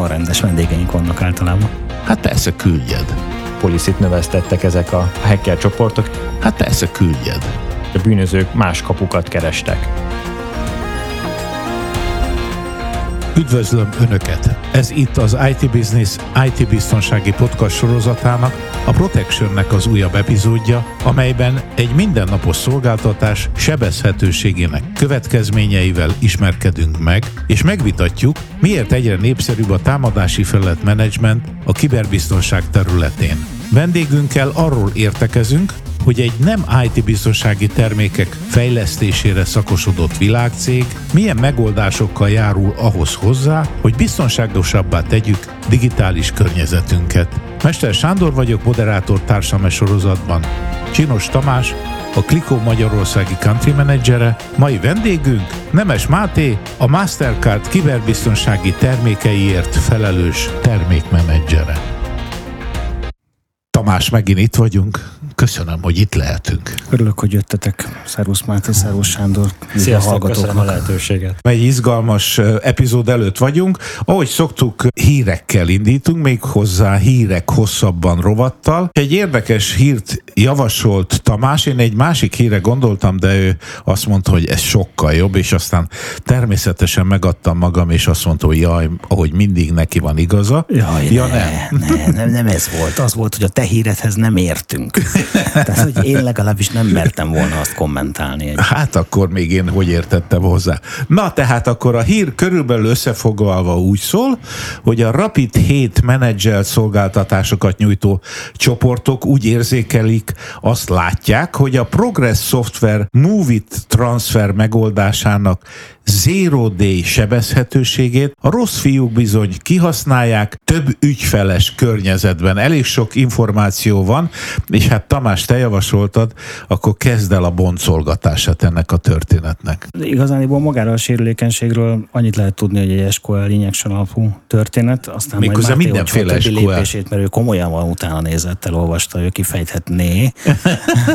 Nagyon rendes vendégeink vannak általában. Hát persze küldjed. Policit növesztettek ezek a hacker csoportok. Hát persze küldjed. A bűnözők más kapukat kerestek. Üdvözlöm Önöket! Ez itt az IT Business IT biztonsági podcast sorozatának, a Protectionnek az újabb epizódja, amelyben egy mindennapos szolgáltatás sebezhetőségének következményeivel ismerkedünk meg, és megvitatjuk, miért egyre népszerűbb a támadási felett menedzsment a kiberbiztonság területén. Vendégünkkel arról értekezünk, hogy egy nem IT biztonsági termékek fejlesztésére szakosodott világcég milyen megoldásokkal járul ahhoz hozzá, hogy biztonságosabbá tegyük digitális környezetünket. Mester Sándor vagyok, moderátor társam sorozatban. Csinos Tamás, a Klikó Magyarországi Country Managere, mai vendégünk Nemes Máté, a Mastercard kiberbiztonsági termékeiért felelős termékmenedzsere. Tamás, megint itt vagyunk. Köszönöm, hogy itt lehetünk. Örülök, hogy jöttetek. Szervusz Máté, szervusz Sándor. Sziasztok, köszönöm a lehetőséget. Egy izgalmas epizód előtt vagyunk. Ahogy szoktuk, hírekkel indítunk, még hozzá hírek hosszabban rovattal. Egy érdekes hírt javasolt Tamás, én egy másik híre gondoltam, de ő azt mondta, hogy ez sokkal jobb, és aztán természetesen megadtam magam, és azt mondta, hogy jaj, ahogy mindig neki van igaza. Jaj, ja, ne, nem. Ne, nem, nem ez volt. Az volt, hogy a te híredhez nem értünk. Tehát, hogy én legalábbis nem mertem volna azt kommentálni. Egy... Hát akkor még én hogy értettem hozzá. Na, tehát akkor a hír körülbelül összefoglalva úgy szól, hogy a Rapid 7 menedzsel szolgáltatásokat nyújtó csoportok úgy érzékelik, azt látják, hogy a Progress Software Move-it transfer megoldásának zero day sebezhetőségét a rossz fiúk bizony kihasználják több ügyfeles környezetben. Elég sok információ van, és hát Tamás, te javasoltad, akkor kezd el a boncolgatását ennek a történetnek. Igazániból magára a sérülékenységről annyit lehet tudni, hogy egy SQL injection alapú történet, aztán Méghozzá majd mindenféle SQL. lépését, mert ő komolyan van utána nézett, elolvasta, ő kifejthetné.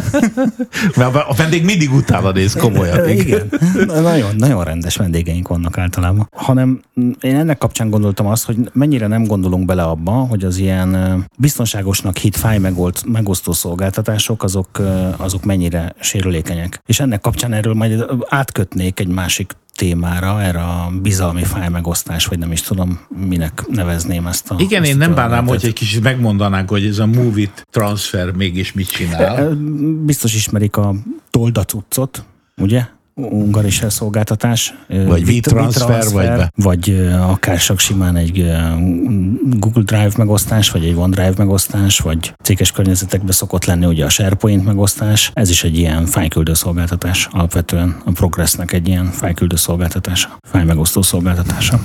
mert a vendég mindig utána néz komolyan. Igen, nagyon, nagyon rendes vendégeink vannak általában. Hanem én ennek kapcsán gondoltam azt, hogy mennyire nem gondolunk bele abba, hogy az ilyen biztonságosnak hit fáj megold, megosztó szolgáltatások, azok, azok mennyire sérülékenyek. És ennek kapcsán erről majd átkötnék egy másik témára, erre a bizalmi fájmegosztás, vagy nem is tudom, minek nevezném ezt a... Igen, én nem bánnám, hogy egy kicsit megmondanánk, hogy ez a Movit transfer mégis mit csinál. Biztos ismerik a toldacuccot, ugye? Ungaris szolgáltatás. Vagy WeTransfer, vagy be. Vagy akár csak simán egy Google Drive megosztás, vagy egy OneDrive megosztás, vagy céges környezetekben szokott lenni ugye a SharePoint megosztás. Ez is egy ilyen fájküldő szolgáltatás. Alapvetően a Progressnek egy ilyen fájküldő szolgáltatása, fájmegosztó szolgáltatása.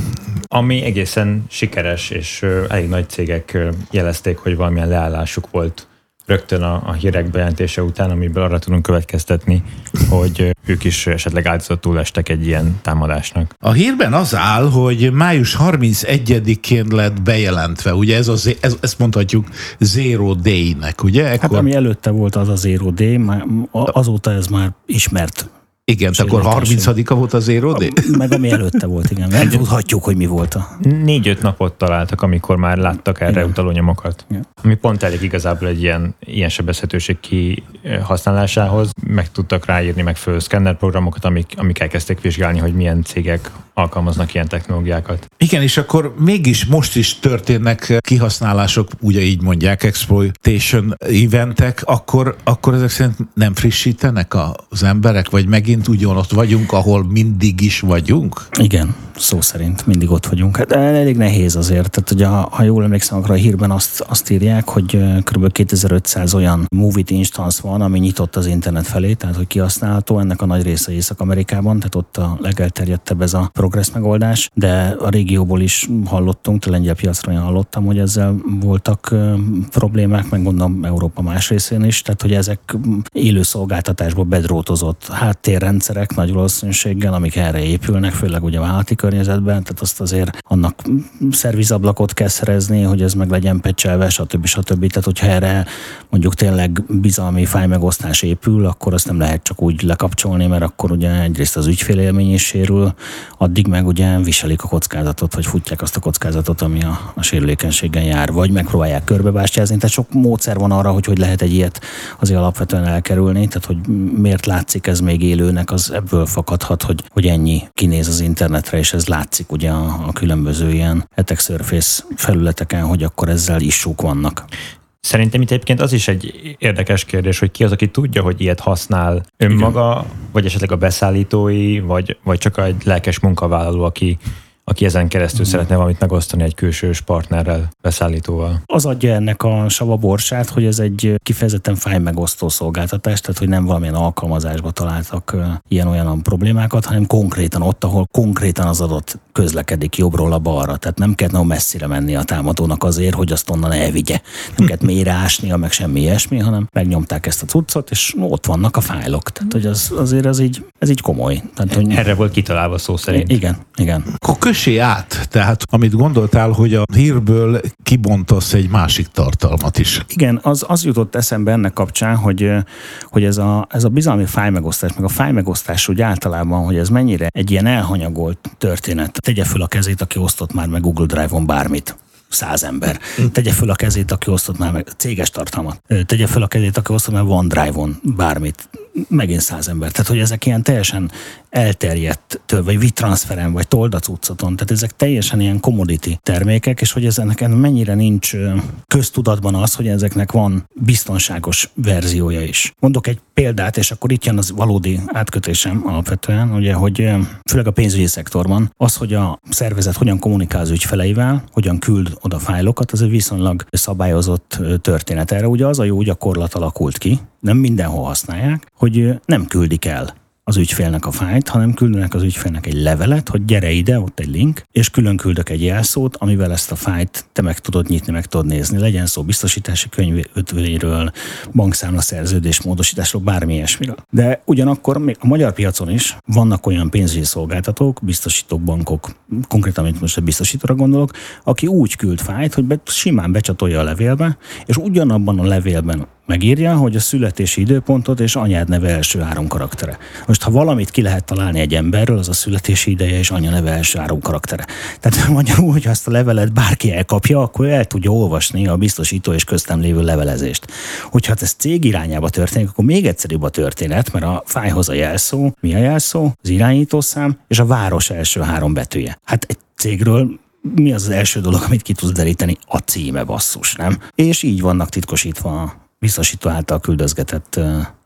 Ami egészen sikeres, és elég nagy cégek jelezték, hogy valamilyen leállásuk volt rögtön a, a hírek bejelentése után, amiből arra tudunk következtetni, hogy ők is esetleg áldozatul estek egy ilyen támadásnak. A hírben az áll, hogy május 31-én lett bejelentve, ugye ez, az, ez ezt mondhatjuk Zero Day-nek, ugye? Ekkor... Hát ami előtte volt az a Zero Day, azóta ez már ismert igen, akkor 30-a volt az érodé? Meg ami előtte volt, igen. Nem tudhatjuk, hogy mi volt a... Négy-öt napot találtak, amikor már láttak erre igen. utaló nyomokat. Igen. Ami pont elég igazából egy ilyen, ilyen sebezhetőség kihasználásához. Meg tudtak ráírni meg föl szkenner programokat, amik, amik elkezdték vizsgálni, hogy milyen cégek alkalmaznak ilyen technológiákat. Igen, és akkor mégis most is történnek kihasználások, ugye így mondják, exploitation eventek, akkor, akkor ezek szerint nem frissítenek az emberek, vagy megint megint ugyanott vagyunk, ahol mindig is vagyunk? Igen, szó szerint mindig ott vagyunk. Hát elég nehéz azért. Tehát, hogy ha, ha jól emlékszem, akkor a hírben azt, azt írják, hogy kb. 2500 olyan movie instance van, ami nyitott az internet felé, tehát hogy kihasználható. Ennek a nagy része Észak-Amerikában, tehát ott a legelterjedtebb ez a progress megoldás, de a régióból is hallottunk, a lengyel piacról én hallottam, hogy ezzel voltak problémák, meg gondolom Európa más részén is, tehát hogy ezek élő szolgáltatásból bedrótozott háttérrendszerek nagy valószínűséggel, amik erre épülnek, főleg ugye a vállalati környezetben, tehát azt azért annak szervizablakot kell szerezni, hogy ez meg legyen pecselve, stb. stb. Tehát, hogyha erre mondjuk tényleg bizalmi fájmegosztás épül, akkor azt nem lehet csak úgy lekapcsolni, mert akkor ugye egyrészt az ügyfélélmény is sérül, addig meg ugye viselik a kockázatot, vagy futják azt a kockázatot, ami a, a sérülékenységen jár, vagy megpróbálják körbebástyázni. Tehát sok módszer van arra, hogy hogy lehet egy ilyet azért alapvetően elkerülni, tehát hogy miért látszik ez még élőnek, az ebből fakadhat, hogy, hogy ennyi kinéz az internetre, és ez látszik ugye a, a különböző ilyen Attack Surface felületeken, hogy akkor ezzel issúk vannak. Szerintem itt egyébként az is egy érdekes kérdés, hogy ki az, aki tudja, hogy ilyet használ önmaga, Igen. vagy esetleg a beszállítói, vagy, vagy csak egy lelkes munkavállaló, aki aki ezen keresztül mm. szeretne valamit megosztani egy külsős partnerrel, beszállítóval. Az adja ennek a sava borsát, hogy ez egy kifejezetten fáj megosztó szolgáltatás, tehát hogy nem valamilyen alkalmazásba találtak ilyen-olyan problémákat, hanem konkrétan ott, ahol konkrétan az adott közlekedik jobbról a balra. Tehát nem kell nagyon messzire menni a támadónak azért, hogy azt onnan elvigye. Nem kell mélyre ásnia, meg semmi ilyesmi, hanem megnyomták ezt a cuccot, és ott vannak a fájlok. Tehát, hogy az, azért az így, ez így komoly. Tehát, hogy... Erre volt kitalálva szó szerint. Igen, igen. Akkor kössé át, tehát amit gondoltál, hogy a hírből kibontasz egy másik tartalmat is. Igen, az, az jutott eszembe ennek kapcsán, hogy, hogy ez, a, ez a bizalmi fájmegosztás, meg a fájmegosztás úgy általában, hogy ez mennyire egy ilyen elhanyagolt történet. Tegye föl a kezét, aki osztott már meg Google Drive-on bármit száz ember. Tegye föl a kezét, aki osztott már meg céges tartalmat. Tegye föl a kezét, aki osztott már OneDrive-on bármit. Megint száz ember. Tehát, hogy ezek ilyen teljesen elterjedt, vagy vitranszferen, vagy toldacuccaton. Tehát ezek teljesen ilyen commodity termékek, és hogy ezeknek mennyire nincs köztudatban az, hogy ezeknek van biztonságos verziója is. Mondok egy példát, és akkor itt jön az valódi átkötésem alapvetően, ugye, hogy főleg a pénzügyi szektorban az, hogy a szervezet hogyan kommunikál az ügyfeleivel, hogyan küld oda fájlokat, az egy viszonylag szabályozott történet. Erre ugye az a jó gyakorlat alakult ki, nem mindenhol használják, hogy nem küldik el az ügyfélnek a fájt, hanem küldenek az ügyfélnek egy levelet, hogy gyere ide, ott egy link, és külön küldök egy jelszót, amivel ezt a fájt te meg tudod nyitni, meg tudod nézni. Legyen szó biztosítási könyvről, bankszámla szerződés módosításról, bármi ilyesmiről. De ugyanakkor még a magyar piacon is vannak olyan pénzügyi szolgáltatók, biztosítók, bankok, konkrétan, mint most a biztosítóra gondolok, aki úgy küld fájt, hogy be, simán becsatolja a levélbe, és ugyanabban a levélben megírja, hogy a születési időpontot és anyád neve első három karaktere. Most, ha valamit ki lehet találni egy emberről, az a születési ideje és anya neve első három karaktere. Tehát magyarul, hogy azt a levelet bárki elkapja, akkor el tudja olvasni a biztosító és köztem lévő levelezést. Hogyha ez cég irányába történik, akkor még egyszerűbb a történet, mert a fájhoz a jelszó, mi a jelszó, az irányítószám és a város első három betűje. Hát egy cégről mi az az első dolog, amit ki tudsz deríteni? A címe basszus, nem? És így vannak titkosítva biztosító által küldözgetett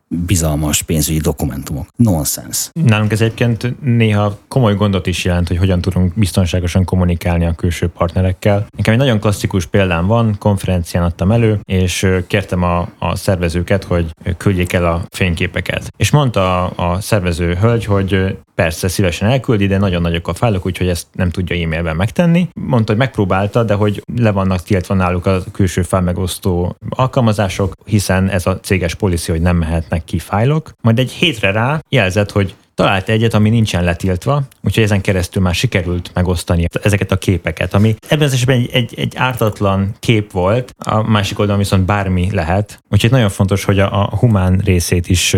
bizalmas pénzügyi dokumentumok. Nonsens. Nálunk ez egyébként néha komoly gondot is jelent, hogy hogyan tudunk biztonságosan kommunikálni a külső partnerekkel. Nekem egy nagyon klasszikus példám van, konferencián adtam elő, és kértem a, a szervezőket, hogy küldjék el a fényképeket. És mondta a, a szervező hölgy, hogy persze szívesen elküldi, de nagyon nagyok a fájlok, úgyhogy ezt nem tudja e-mailben megtenni. Mondta, hogy megpróbálta, de hogy le vannak tiltva náluk a külső fájlmegosztó alkalmazások, hiszen ez a céges policy, hogy nem mehetnek ki fájlok. Majd egy hétre rá jelzett, hogy talált egyet, ami nincsen letiltva, úgyhogy ezen keresztül már sikerült megosztani ezeket a képeket, ami ebben az esetben egy, egy, egy ártatlan kép volt, a másik oldalon viszont bármi lehet, úgyhogy nagyon fontos, hogy a, a humán részét is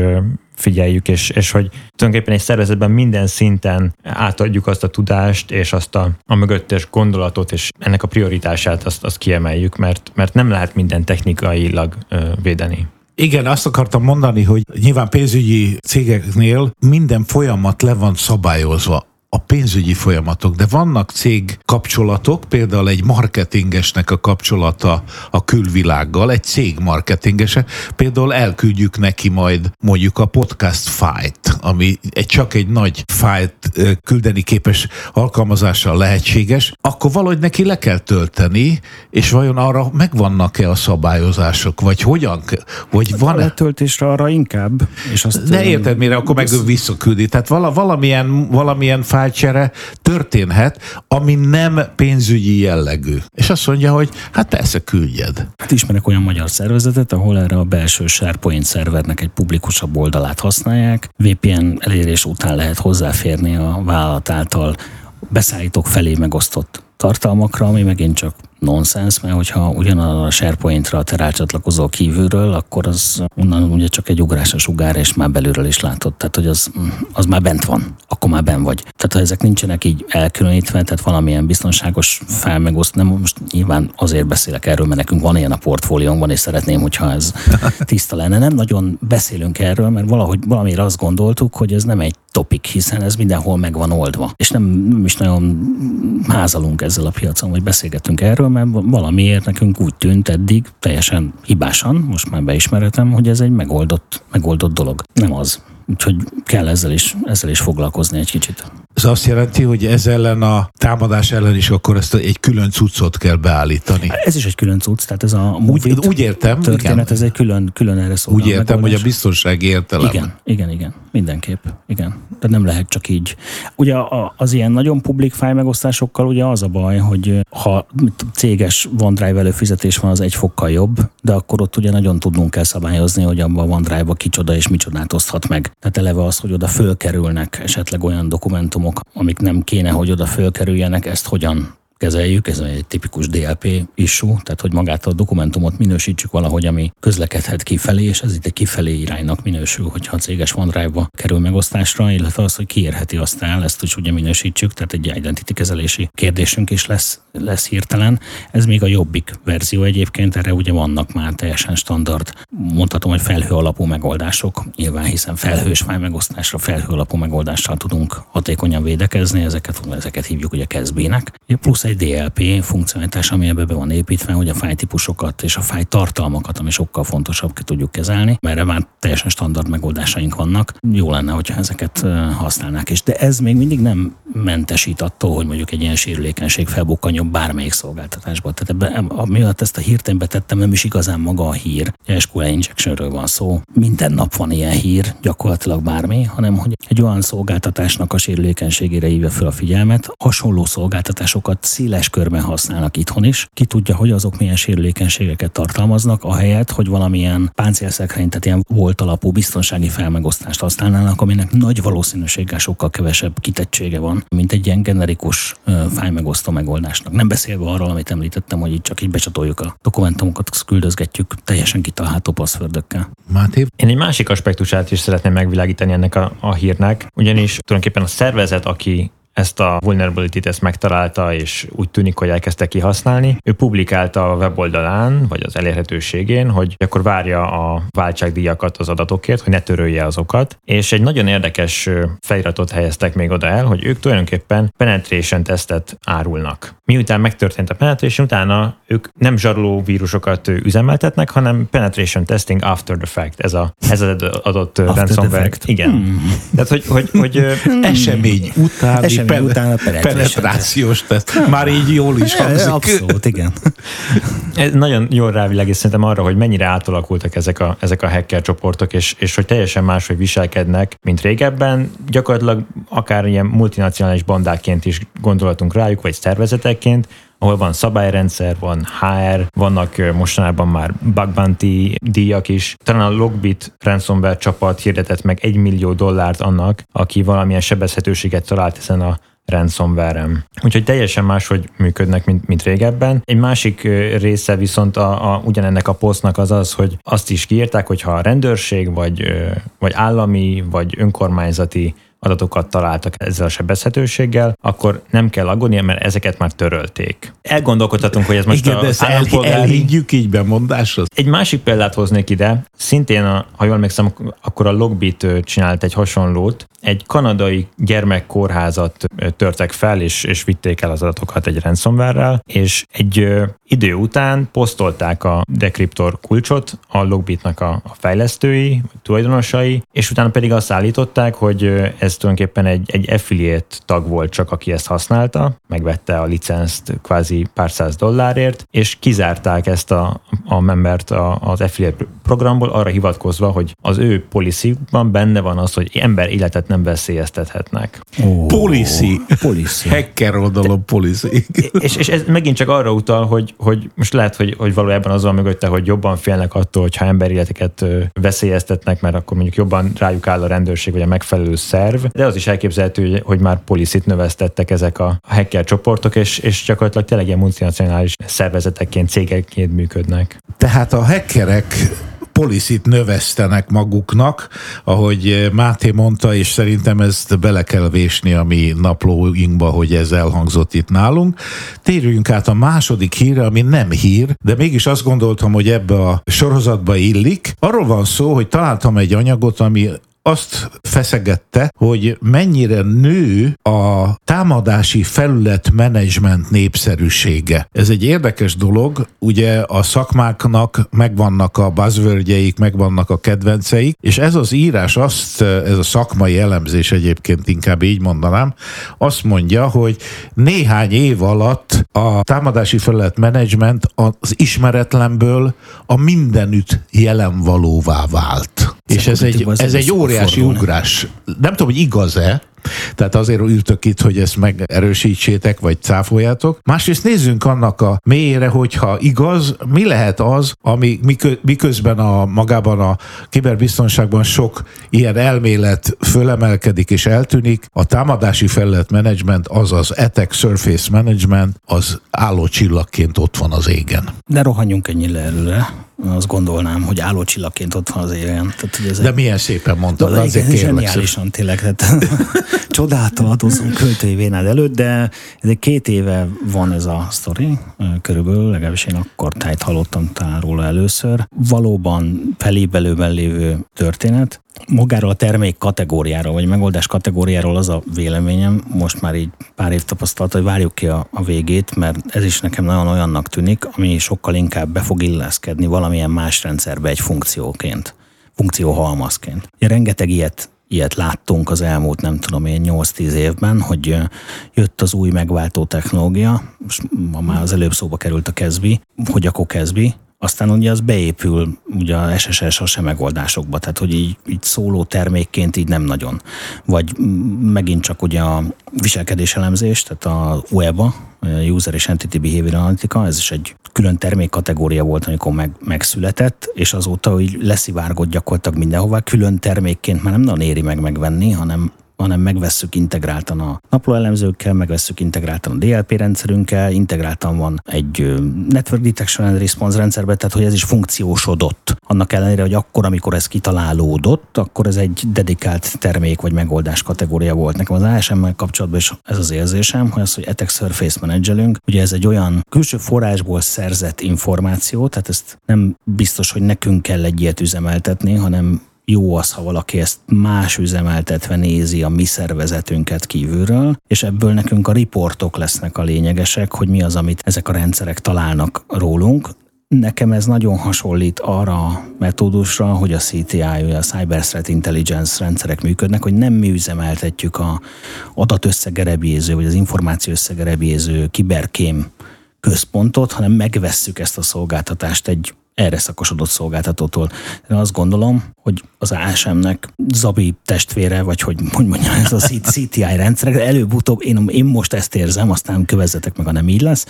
figyeljük, és, és hogy tulajdonképpen egy szervezetben minden szinten átadjuk azt a tudást, és azt a, a mögöttes gondolatot, és ennek a prioritását azt, azt kiemeljük, mert, mert nem lehet minden technikailag ö, védeni. Igen, azt akartam mondani, hogy nyilván pénzügyi cégeknél minden folyamat le van szabályozva a pénzügyi folyamatok, de vannak cég kapcsolatok, például egy marketingesnek a kapcsolata a külvilággal, egy cég marketingese, például elküldjük neki majd mondjuk a podcast fájt, ami egy, csak egy nagy fájt küldeni képes alkalmazással lehetséges, akkor valahogy neki le kell tölteni, és vajon arra megvannak-e a szabályozások, vagy hogyan, vagy van-e? A letöltésre arra inkább. És azt ne érted, mire, akkor meg visszaküldi. Tehát vala, valamilyen, valamilyen fájt fájlcsere történhet, ami nem pénzügyi jellegű. És azt mondja, hogy hát persze küldjed. Hát ismerek olyan magyar szervezetet, ahol erre a belső SharePoint szervernek egy publikusabb oldalát használják. VPN elérés után lehet hozzáférni a vállalat által beszállítók felé megosztott tartalmakra, ami megint csak nonsens, mert hogyha ugyanaz a SharePoint-ra te rácsatlakozol kívülről, akkor az onnan ugye csak egy ugrás a sugár, és már belülről is látod. Tehát, hogy az, az már bent van, akkor már ben vagy. Tehát, ha ezek nincsenek így elkülönítve, tehát valamilyen biztonságos felmegoszt, nem most nyilván azért beszélek erről, mert nekünk van ilyen a portfóliónkban, és szeretném, hogyha ez tiszta lenne. Nem nagyon beszélünk erről, mert valahogy valamire azt gondoltuk, hogy ez nem egy topik, hiszen ez mindenhol meg van oldva. És nem, nem is nagyon házalunk ezzel a piacon, vagy beszélgetünk erről, mert valamiért nekünk úgy tűnt eddig, teljesen hibásan, most már beismeretem, hogy ez egy megoldott, megoldott dolog. Nem az. Úgyhogy kell ezzel is, ezzel is foglalkozni egy kicsit. Ez azt jelenti, hogy ez ellen a támadás ellen is akkor ezt egy külön cuccot kell beállítani. Ez is egy külön cucc, tehát ez a úgy, úgy értem, történet, igen. ez egy külön, külön erre szól. Úgy értem, hogy a biztonsági értelem. Igen, igen, igen, mindenképp, igen. Tehát nem lehet csak így. Ugye az ilyen nagyon publik fáj megosztásokkal ugye az a baj, hogy ha céges OneDrive előfizetés van, az egy fokkal jobb, de akkor ott ugye nagyon tudnunk kell szabályozni, hogy abban a OneDrive-ba kicsoda és micsodát oszthat meg. Tehát eleve az, hogy oda fölkerülnek esetleg olyan dokumentumok, amik nem kéne, hogy oda fölkerüljenek, ezt hogyan kezeljük, ez egy tipikus DLP issue, tehát hogy magát a dokumentumot minősítsük valahogy, ami közlekedhet kifelé, és ez itt egy kifelé iránynak minősül, hogyha a céges OneDrive-ba kerül megosztásra, illetve az, hogy kiérheti azt el, ezt is ugye minősítsük, tehát egy identity kezelési kérdésünk is lesz, lesz hirtelen. Ez még a jobbik verzió egyébként, erre ugye vannak már teljesen standard, mondhatom, hogy felhő alapú megoldások, nyilván hiszen felhős fáj megosztásra felhő alapú megoldással tudunk hatékonyan védekezni, ezeket, ezeket hívjuk ugye kezbének. Plusz egy DLP funkcionalitás, ami ebbe be van építve, hogy a fájtípusokat és a fáj tartalmakat, ami sokkal fontosabb, ki tudjuk kezelni, mert már teljesen standard megoldásaink vannak. Jó lenne, hogyha ezeket használnák is. De ez még mindig nem mentesít attól, hogy mondjuk egy ilyen sérülékenység felbukkanjon bármelyik szolgáltatásba. Tehát ebben, miatt ezt a hírt betettem, nem is igazán maga a hír. SQL injectionről van szó. Minden nap van ilyen hír, gyakorlatilag bármi, hanem hogy egy olyan szolgáltatásnak a sérülékenységére hívja fel a figyelmet, hasonló szolgáltatásokat széles körben használnak itthon is. Ki tudja, hogy azok milyen sérülékenységeket tartalmaznak, ahelyett, hogy valamilyen páncélszekrény, tehát ilyen volt alapú biztonsági felmegosztást használnának, aminek nagy valószínűséggel sokkal kevesebb kitettsége van, mint egy ilyen generikus fájmegosztó megoldásnak. Nem beszélve arról, amit említettem, hogy itt csak így becsatoljuk a dokumentumokat, küldözgetjük teljesen kitalálható passzfördökkel. Máté? Én egy másik aspektusát is szeretném megvilágítani ennek a, a hírnek, ugyanis tulajdonképpen a szervezet, aki ezt a vulnerability-t ezt megtalálta, és úgy tűnik, hogy elkezdte kihasználni. Ő publikálta a weboldalán, vagy az elérhetőségén, hogy akkor várja a váltságdíjakat az adatokért, hogy ne törölje azokat. És egy nagyon érdekes feliratot helyeztek még oda el, hogy ők tulajdonképpen penetration tesztet árulnak. Miután megtörtént a penetration, utána ők nem zsaroló vírusokat üzemeltetnek, hanem penetration testing after the fact. Ez, a, ez az adott ransomware. Igen. Hmm. Tehát, hogy, hogy, hogy hmm. esemény után pen- utána penetrációs teszt. Már így jól is hangzik. Abszolút, igen. Ez nagyon jól rávilágít szerintem arra, hogy mennyire átalakultak ezek a, ezek a hacker csoportok, és, és hogy teljesen máshogy viselkednek, mint régebben. Gyakorlatilag akár ilyen multinacionális bandáként is gondolatunk rájuk, vagy szervezetekként, ahol van szabályrendszer, van HR, vannak mostanában már bug bounty díjak is. Talán a Logbit ransomware csapat hirdetett meg egy millió dollárt annak, aki valamilyen sebezhetőséget talált ezen a ransomware-em. Úgyhogy teljesen máshogy működnek, mint, mint régebben. Egy másik része viszont a, a, ugyanennek a posztnak az az, hogy azt is kiírták, hogy ha a rendőrség, vagy, vagy állami, vagy önkormányzati adatokat találtak ezzel a sebezhetőséggel, akkor nem kell aggódni, mert ezeket már törölték. Elgondolkodhatunk, hogy ez most Igen, a de állampolgári... elhiggyük így bemondáshoz. Egy másik példát hoznék ide, szintén, a, ha jól emlékszem, akkor a Logbit csinált egy hasonlót. Egy kanadai gyermekkórházat törtek fel, és, és vitték el az adatokat egy ransomware és egy idő után posztolták a decryptor kulcsot a Logbitnak a, a fejlesztői, tulajdonosai, és utána pedig azt állították, hogy ez tulajdonképpen egy, egy affiliate tag volt csak, aki ezt használta, megvette a licenszt kvázi pár száz dollárért, és kizárták ezt a, a membert a, az affiliate programból arra hivatkozva, hogy az ő policyban benne van az, hogy ember életet nem veszélyeztethetnek. Oh, policy. policy. Hacker oldalon policy. és, és ez megint csak arra utal, hogy hogy most lehet, hogy, hogy valójában az van mögötte, hogy jobban félnek attól, hogyha emberéleteket veszélyeztetnek, mert akkor mondjuk jobban rájuk áll a rendőrség vagy a megfelelő szerv, de az is elképzelhető, hogy már poliszit növesztettek ezek a hacker csoportok, és, és gyakorlatilag tényleg ilyen multinacionális szervezetekként, cégekként működnek. Tehát a hackerek poliszit növesztenek maguknak, ahogy Máté mondta, és szerintem ezt bele kell vésni a mi naplóinkba, hogy ez elhangzott itt nálunk. Térjünk át a második hírre, ami nem hír, de mégis azt gondoltam, hogy ebbe a sorozatba illik. Arról van szó, hogy találtam egy anyagot, ami azt feszegette, hogy mennyire nő a támadási felület menedzsment népszerűsége. Ez egy érdekes dolog, ugye a szakmáknak megvannak a buzzwordjeik, megvannak a kedvenceik, és ez az írás azt, ez a szakmai elemzés egyébként inkább így mondanám, azt mondja, hogy néhány év alatt a támadási felület menedzsment az ismeretlenből a mindenütt jelen valóvá vált. És ez egy, ez egy óriási ugrás. Nem tudom, hogy igaz-e, tehát azért ültök itt, hogy ezt megerősítsétek, vagy cáfoljátok. Másrészt nézzünk annak a mélyére, hogyha igaz, mi lehet az, ami miközben a magában a kiberbiztonságban sok ilyen elmélet fölemelkedik és eltűnik, a támadási felület management, azaz attack surface management, az álló csillagként ott van az égen. Ne rohanjunk ennyire előre azt gondolnám, hogy állócsillagként ott van az égen. Tehát, hogy ez De egy, milyen szépen mondtad, de azért igen, Zseniálisan tényleg, tehát csodáltal adózunk költői vénád előtt, de ez egy két éve van ez a sztori, körülbelül, legalábbis én akkor tájt hallottam talán róla először. Valóban felébelőben lévő történet, magáról a termék kategóriáról, vagy megoldás kategóriáról az a véleményem, most már így pár év tapasztalat, hogy várjuk ki a, a végét, mert ez is nekem nagyon olyannak tűnik, ami sokkal inkább be fog illeszkedni valamilyen más rendszerbe egy funkcióként, funkcióhalmazként. Rengeteg ilyet ilyet láttunk az elmúlt, nem tudom én, 8-10 évben, hogy jött az új megváltó technológia, most ma már az előbb szóba került a Kezbi, hogy akkor Kezbi, aztán ugye az beépül ugye a SSS a megoldásokba, tehát hogy így, így szóló termékként így nem nagyon. Vagy megint csak ugye a viselkedéselemzés, tehát a UEBA, User és Entity Behavior Analytica, ez is egy külön termékkategória volt, amikor meg, megszületett, és azóta hogy leszivárgott gyakorlatilag mindenhová, külön termékként már nem nagyon éri meg megvenni, hanem hanem megvesszük integráltan a naplóelemzőkkel, megvesszük integráltan a DLP rendszerünkkel, integráltan van egy Network Detection and Response rendszerbe, tehát hogy ez is funkciósodott. Annak ellenére, hogy akkor, amikor ez kitalálódott, akkor ez egy dedikált termék vagy megoldás kategória volt. Nekem az ASM-mel kapcsolatban is ez az érzésem, hogy az, hogy Attack Surface menedzselünk, ugye ez egy olyan külső forrásból szerzett információ, tehát ezt nem biztos, hogy nekünk kell egy ilyet üzemeltetni, hanem jó az, ha valaki ezt más üzemeltetve nézi a mi szervezetünket kívülről, és ebből nekünk a riportok lesznek a lényegesek, hogy mi az, amit ezek a rendszerek találnak rólunk, Nekem ez nagyon hasonlít arra a metódusra, hogy a CTI, a Cyber Threat Intelligence rendszerek működnek, hogy nem mi üzemeltetjük a adatösszegerebéző, vagy az információ összegerebéző kiberkém központot, hanem megvesszük ezt a szolgáltatást egy erre szakosodott szolgáltatótól. Én azt gondolom, hogy az ASM-nek Zabi testvére, vagy hogy, hogy mondjam, ez a CTI rendszer, előbb-utóbb én, én most ezt érzem, aztán kövezzetek meg, ha nem így lesz.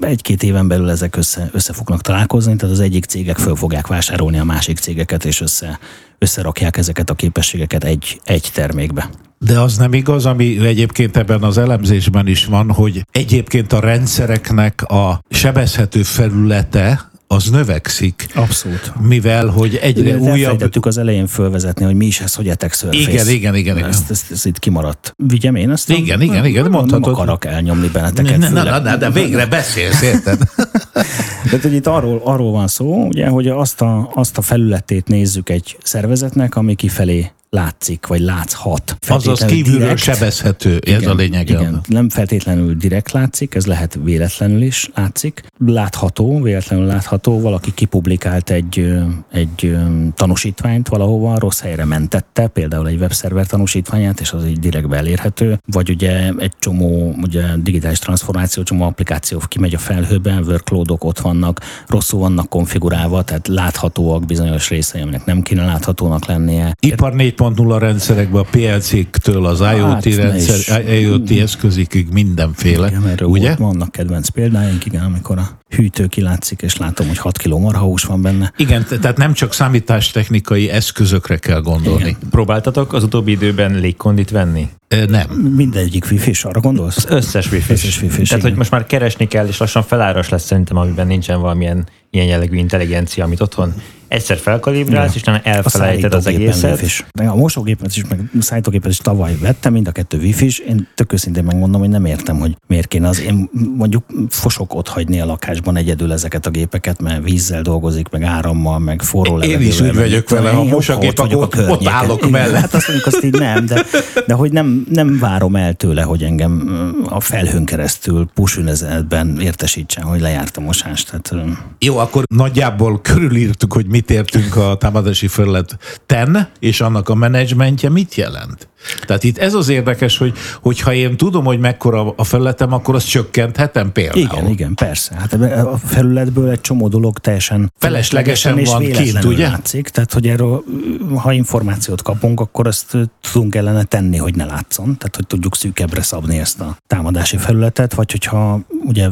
Egy-két éven belül ezek össze, össze fognak találkozni, tehát az egyik cégek föl fogják vásárolni a másik cégeket, és össze, összerakják ezeket a képességeket egy, egy termékbe. De az nem igaz, ami egyébként ebben az elemzésben is van, hogy egyébként a rendszereknek a sebezhető felülete az növekszik. Abszolút. Mivel, hogy egyre Ezt újabb... Az elején fölvezetni, hogy mi is ez, hogy etek Surface. Igen, igen, igen. igen. Ezt, ezt, ezt, itt kimaradt. Vigyem én ezt? Igen, igen, igen. Nem, mondhatod. Nem akarok elnyomni benneteket. Na, na, na, de végre beszélsz, érted? De hogy itt arról, arról van szó, ugye, hogy azt a, azt a felületét nézzük egy szervezetnek, ami kifelé látszik, vagy látszhat. Azaz kívülről direkt, sebezhető, ez igen, a lényeg. Igen, nem feltétlenül direkt látszik, ez lehet véletlenül is látszik. Látható, véletlenül látható, valaki kipublikált egy, egy tanúsítványt valahova, rossz helyre mentette, például egy webszerver tanúsítványát, és az így direkt elérhető, vagy ugye egy csomó ugye digitális transformáció, csomó applikáció kimegy a felhőben, workloadok ott vannak, rosszul vannak konfigurálva, tehát láthatóak bizonyos részei, aminek nem kéne láthatónak lennie. Ipar 4.0 rendszerekben, a PLC-től az IoT, hát, rendszer, IoT eszközikig mindenféle, igen, erről ugye? Volt, vannak kedvenc példáink, igen, amikor a hűtő kilátszik, és látom, hogy 6 kg marhahús van benne. Igen, tehát nem csak számítástechnikai eszközökre kell gondolni. Igen. Próbáltatok az utóbbi időben légkondit venni? Nem. Mindegyik wifi arra gondolsz? Az összes wifi Összes wifi Tehát, hogy most már keresni kell, és lassan feláras lesz szerintem, amiben nincsen valamilyen ilyen jellegű intelligencia, amit otthon egyszer felkalibrálsz, és utána elfelejted az egészet. Is. A mosógépet is, meg a szállítógépet is tavaly vettem, mind a kettő wifi is. Én tök őszintén megmondom, hogy nem értem, hogy miért kéne az. Én mondjuk fosok ott hagyni a lakásban egyedül ezeket a gépeket, mert vízzel dolgozik, meg árammal, meg forró Én is úgy vagyok vele, ha mosógép, akkor ott, ott állok mellett. Hát azt mondjuk, azt így nem, de, de hogy nem, nem várom el tőle, hogy engem a felhőn keresztül pusünezetben értesítsen, hogy lejárt a mosás. Tehát, Jó, akkor nagyjából körülírtuk, hogy mit értünk a támadási felület ten, és annak a menedzsmentje mit jelent? Tehát itt ez az érdekes, hogy hogyha én tudom, hogy mekkora a felületem, akkor azt csökkenthetem például. Igen, igen, persze. Hát a felületből egy csomó dolog teljesen feleslegesen van kint, ugye? Látszik. Tehát, hogy erről, ha információt kapunk, akkor azt tudunk ellene tenni, hogy ne látszon. Tehát, hogy tudjuk szűkebbre szabni ezt a támadási felületet, vagy hogyha ugye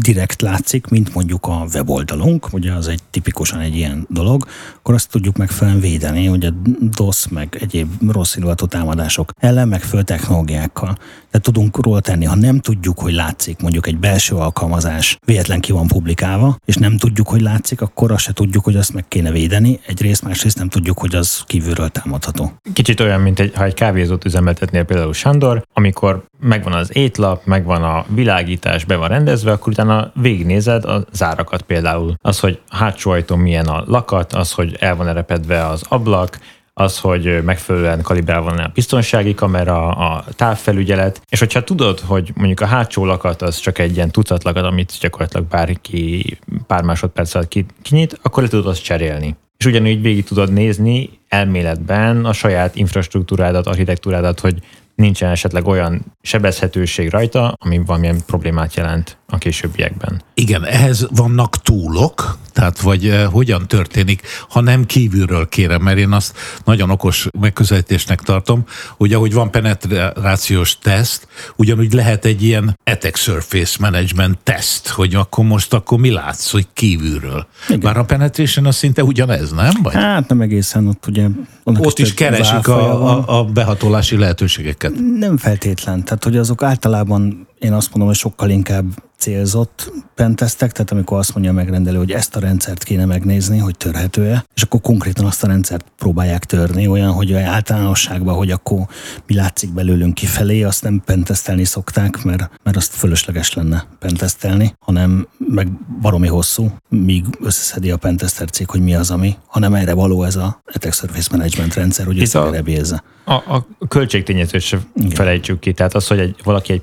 direkt látszik, mint mondjuk a weboldalunk, ugye az egy tipikusan egy ilyen dolog, akkor azt tudjuk megfelelően védeni, hogy a DOS meg egyéb rossz indulatú támadások ellen megfelelő technológiákkal. De tudunk róla tenni, ha nem tudjuk, hogy látszik mondjuk egy belső alkalmazás véletlen ki van publikálva, és nem tudjuk, hogy látszik, akkor azt se tudjuk, hogy azt meg kéne védeni. Egyrészt, másrészt nem tudjuk, hogy az kívülről támadható. Kicsit olyan, mint egy, ha egy kávézót üzemeltetnél például Sándor, amikor megvan az étlap, megvan a világítás, be van rendezve, akkor utána végignézed a zárakat például. Az, hogy hátsó ajtón milyen a lakat, az, hogy el van erepedve az ablak, az, hogy megfelelően kalibrálva van a biztonsági kamera, a távfelügyelet, és hogyha tudod, hogy mondjuk a hátsó lakat az csak egy ilyen tucat lakat, amit gyakorlatilag bárki pár másodperc alatt kinyit, akkor le tudod azt cserélni. És ugyanúgy végig tudod nézni elméletben a saját infrastruktúrádat, architektúrádat, hogy nincsen esetleg olyan sebezhetőség rajta, ami valamilyen problémát jelent a későbbiekben. Igen, ehhez vannak túlok, tehát vagy eh, hogyan történik, ha nem kívülről kérem, mert én azt nagyon okos megközelítésnek tartom, hogy ahogy van penetrációs teszt, ugyanúgy lehet egy ilyen attack surface management teszt, hogy akkor most akkor mi látsz, hogy kívülről. Igen. Bár a penetration az szinte ugyanez, nem? Vagy? Hát nem egészen, ott ugye... Ott is keresik a, a, a behatolási lehetőségeket. Nem feltétlen, tehát hogy azok általában én azt mondom, hogy sokkal inkább célzott pentesztek, tehát amikor azt mondja a megrendelő, hogy ezt a rendszert kéne megnézni, hogy törhető-e, és akkor konkrétan azt a rendszert próbálják törni, olyan, hogy általánosságban, hogy akkor mi látszik belőlünk kifelé, azt nem pentesztelni szokták, mert, mert azt fölösleges lenne pentesztelni, hanem meg baromi hosszú, míg összeszedi a pentester cég, hogy mi az, ami, hanem erre való ez a Attack Surface Management rendszer, hogy összegerebézze. A, a költségtényezőt sem felejtsük ki, tehát az, hogy egy, valaki egy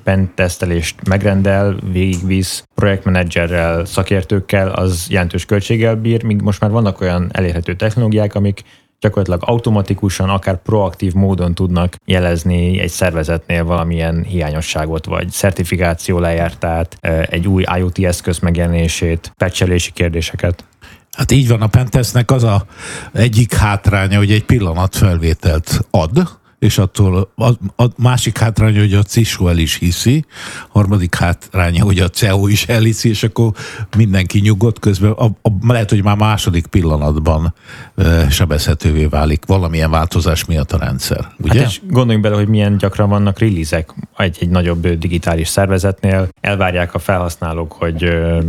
pentesztelést megrendel, végig visz projektmenedzserrel, szakértőkkel, az jelentős költséggel bír, míg most már vannak olyan elérhető technológiák, amik gyakorlatilag automatikusan, akár proaktív módon tudnak jelezni egy szervezetnél valamilyen hiányosságot, vagy szertifikáció lejártát, egy új IoT eszköz megjelenését, pecselési kérdéseket. Hát így van, a Pentestnek az a egyik hátránya, hogy egy pillanat felvételt ad, és attól a, a másik hátránya, hogy a CISO el is hiszi, harmadik hátránya, hogy a CEO is elhiszi, és akkor mindenki nyugodt közben, a, a, lehet, hogy már második pillanatban e, sebezhetővé válik valamilyen változás miatt a rendszer, ugye? Hát és gondoljunk bele, hogy milyen gyakran vannak release egy, egy nagyobb digitális szervezetnél, elvárják a felhasználók, hogy ö,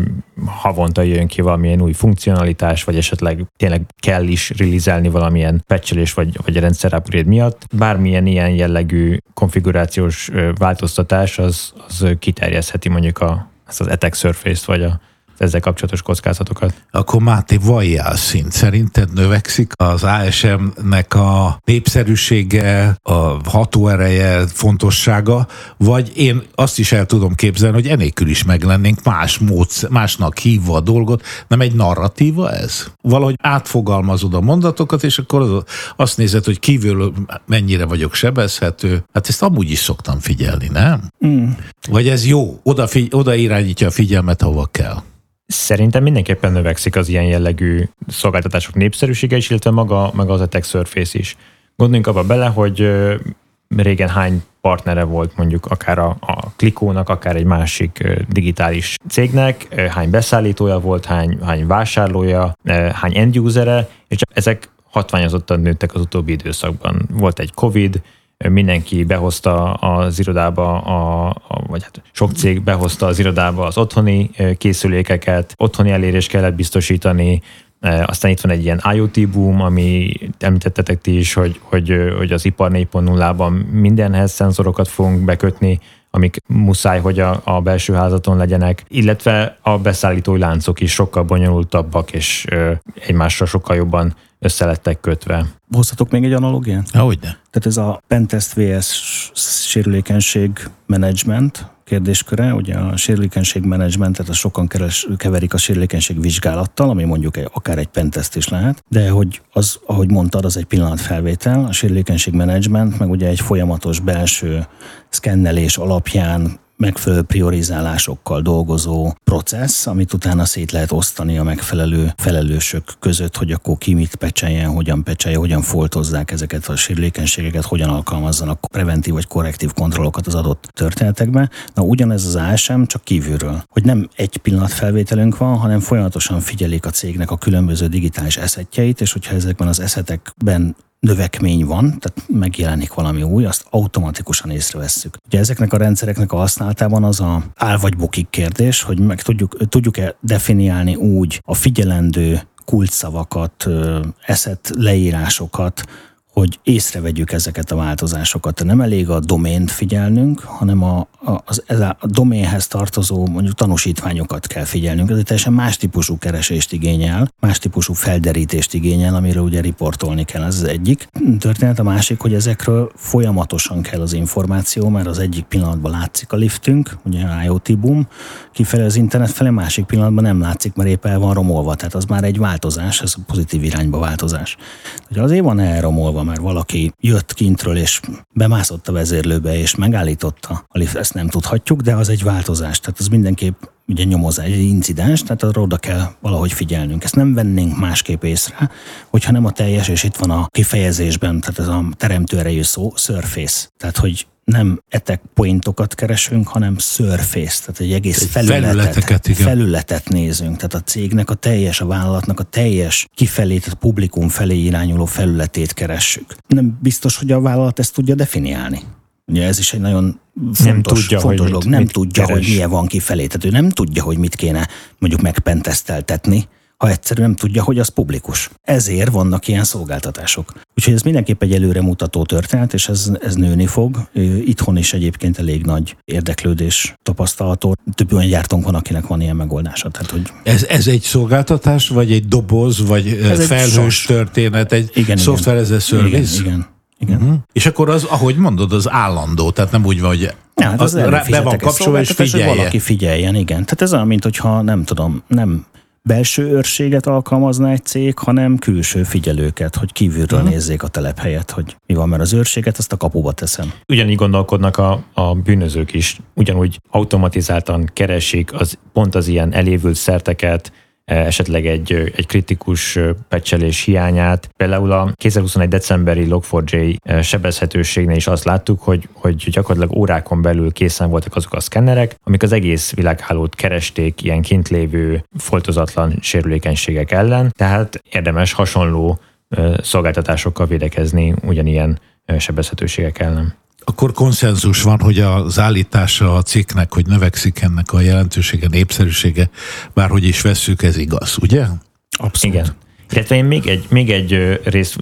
havonta jön ki valamilyen új funkcionalitás, vagy esetleg tényleg kell is release valamilyen patchelés, vagy, vagy rendszer upgrade miatt. Bár bármilyen ilyen jellegű konfigurációs változtatás, az, az kiterjesztheti mondjuk a, ezt az attack surface-t, vagy a ezzel kapcsolatos kockázatokat. Akkor Máté, valljál szint. Szerinted növekszik az ASM-nek a népszerűsége, a hatóereje, fontossága, vagy én azt is el tudom képzelni, hogy enélkül is meglennénk más módsz, másnak hívva a dolgot, nem egy narratíva ez? Valahogy átfogalmazod a mondatokat, és akkor az, azt nézed, hogy kívül mennyire vagyok sebezhető. Hát ezt amúgy is szoktam figyelni, nem? Mm. Vagy ez jó, oda, oda irányítja a figyelmet, hova kell. Szerintem mindenképpen növekszik az ilyen jellegű szolgáltatások népszerűsége is, illetve maga, maga az Attack Surface is. Gondoljunk abba bele, hogy régen hány partnere volt mondjuk akár a, a Klikónak, akár egy másik digitális cégnek, hány beszállítója volt, hány, hány vásárlója, hány end usere, és ezek hatványozottan nőttek az utóbbi időszakban. Volt egy Covid, mindenki behozta az irodába, a, a, vagy hát sok cég behozta az irodába az otthoni készülékeket, otthoni elérést kellett biztosítani, aztán itt van egy ilyen IoT boom, ami említettetek ti is, hogy, hogy, hogy az ipar 4.0-ban mindenhez szenzorokat fogunk bekötni, amik muszáj, hogy a, a belső házaton legyenek, illetve a beszállítói láncok is sokkal bonyolultabbak, és ö, egymásra sokkal jobban összelettek kötve. Hozhatok még egy analógiát? Ahogy ne. Tehát ez a Pentest VS sérülékenység management, kérdésköre, ugye a sérülékenység menedzsmentet a sokan keres, keverik a sérülékenység vizsgálattal, ami mondjuk egy, akár egy pentest is lehet, de hogy az, ahogy mondtad, az egy pillanatfelvétel, a sérülékenység menedzsment, meg ugye egy folyamatos belső szkennelés alapján megfelelő priorizálásokkal dolgozó processz, amit utána szét lehet osztani a megfelelő felelősök között, hogy akkor ki mit pecseljen, hogyan pecselje, hogyan foltozzák ezeket a sérülékenységeket, hogyan alkalmazzanak preventív vagy korrektív kontrollokat az adott történetekben. Na ugyanez az ASM, csak kívülről. Hogy nem egy pillanat felvételünk van, hanem folyamatosan figyelik a cégnek a különböző digitális eszetjeit, és hogyha ezekben az eszetekben növekmény van, tehát megjelenik valami új, azt automatikusan észrevesszük. Ugye ezeknek a rendszereknek a használatában az a áll vagy bukik kérdés, hogy meg tudjuk, tudjuk-e definiálni úgy a figyelendő kulcsszavakat, eszet leírásokat, hogy észrevegyük ezeket a változásokat. Nem elég a domént figyelnünk, hanem a, a, az, a doménhez tartozó mondjuk tanúsítványokat kell figyelnünk. Ez egy teljesen más típusú keresést igényel, más típusú felderítést igényel, amiről ugye riportolni kell. Ez az egyik történet. A másik, hogy ezekről folyamatosan kell az információ, mert az egyik pillanatban látszik a liftünk, ugye a IoT boom, kifelé az internet felé, másik pillanatban nem látszik, mert épp el van romolva. Tehát az már egy változás, ez a pozitív irányba változás. Ugye azért van elromolva, mert valaki jött kintről és bemászott a vezérlőbe és megállította a lift, ezt nem tudhatjuk, de az egy változás. Tehát az mindenképp ugye nyomozás, egy incidens, tehát arra oda kell valahogy figyelnünk. Ezt nem vennénk másképp észre, hogyha nem a teljes, és itt van a kifejezésben, tehát ez a teremtő erejű szó, surface. Tehát, hogy nem etek pointokat keresünk, hanem surface, tehát egy egész felületet, igen. felületet nézünk. Tehát a cégnek a teljes, a vállalatnak a teljes kifelé, tehát publikum felé irányuló felületét keressük. Nem biztos, hogy a vállalat ezt tudja definiálni. Ugye ez is egy nagyon fontos, nem tudja, fontos hogy dolog. Mit, nem mit tudja, keres. hogy milyen van kifelé. Tehát ő nem tudja, hogy mit kéne mondjuk megpenteszteltetni, ha egyszerűen nem tudja, hogy az publikus. Ezért vannak ilyen szolgáltatások. Úgyhogy ez mindenképp egy előremutató történet, és ez, ez nőni fog. Itthon is egyébként elég nagy érdeklődés tapasztalható. Több olyan gyártónk van, akinek van ilyen megoldása. Tehát, hogy... ez, ez egy szolgáltatás, vagy egy doboz, vagy ez felhős egy történet, egy igen, szoftver ez a service? Igen, igen. Igen. Uh-huh. És akkor az, ahogy mondod, az állandó, tehát nem úgy van, hogy ja, hát az, az be van kapcsolva, és figyelje. Hogy valaki figyeljen, igen. Tehát ez olyan, mint hogyha nem tudom, nem belső őrséget alkalmazna egy cég, hanem külső figyelőket, hogy kívülről uh-huh. nézzék a telephelyet, hogy mi van, mert az őrséget azt a kapuba teszem. Ugyanígy gondolkodnak a, a bűnözők is, ugyanúgy automatizáltan keresik az, pont az ilyen elévült szerteket, esetleg egy, egy kritikus pecselés hiányát. Például a 2021. decemberi Log4j sebezhetőségnél is azt láttuk, hogy, hogy gyakorlatilag órákon belül készen voltak azok a szkennerek, amik az egész világhálót keresték ilyen kint lévő foltozatlan sérülékenységek ellen, tehát érdemes hasonló szolgáltatásokkal védekezni ugyanilyen sebezhetőségek ellen akkor konszenzus van, hogy az állítása a cikknek, hogy növekszik ennek a jelentősége, népszerűsége, bárhogy is vesszük, ez igaz, ugye? Abszolút. Igen. Illetve én még egy, még egy részt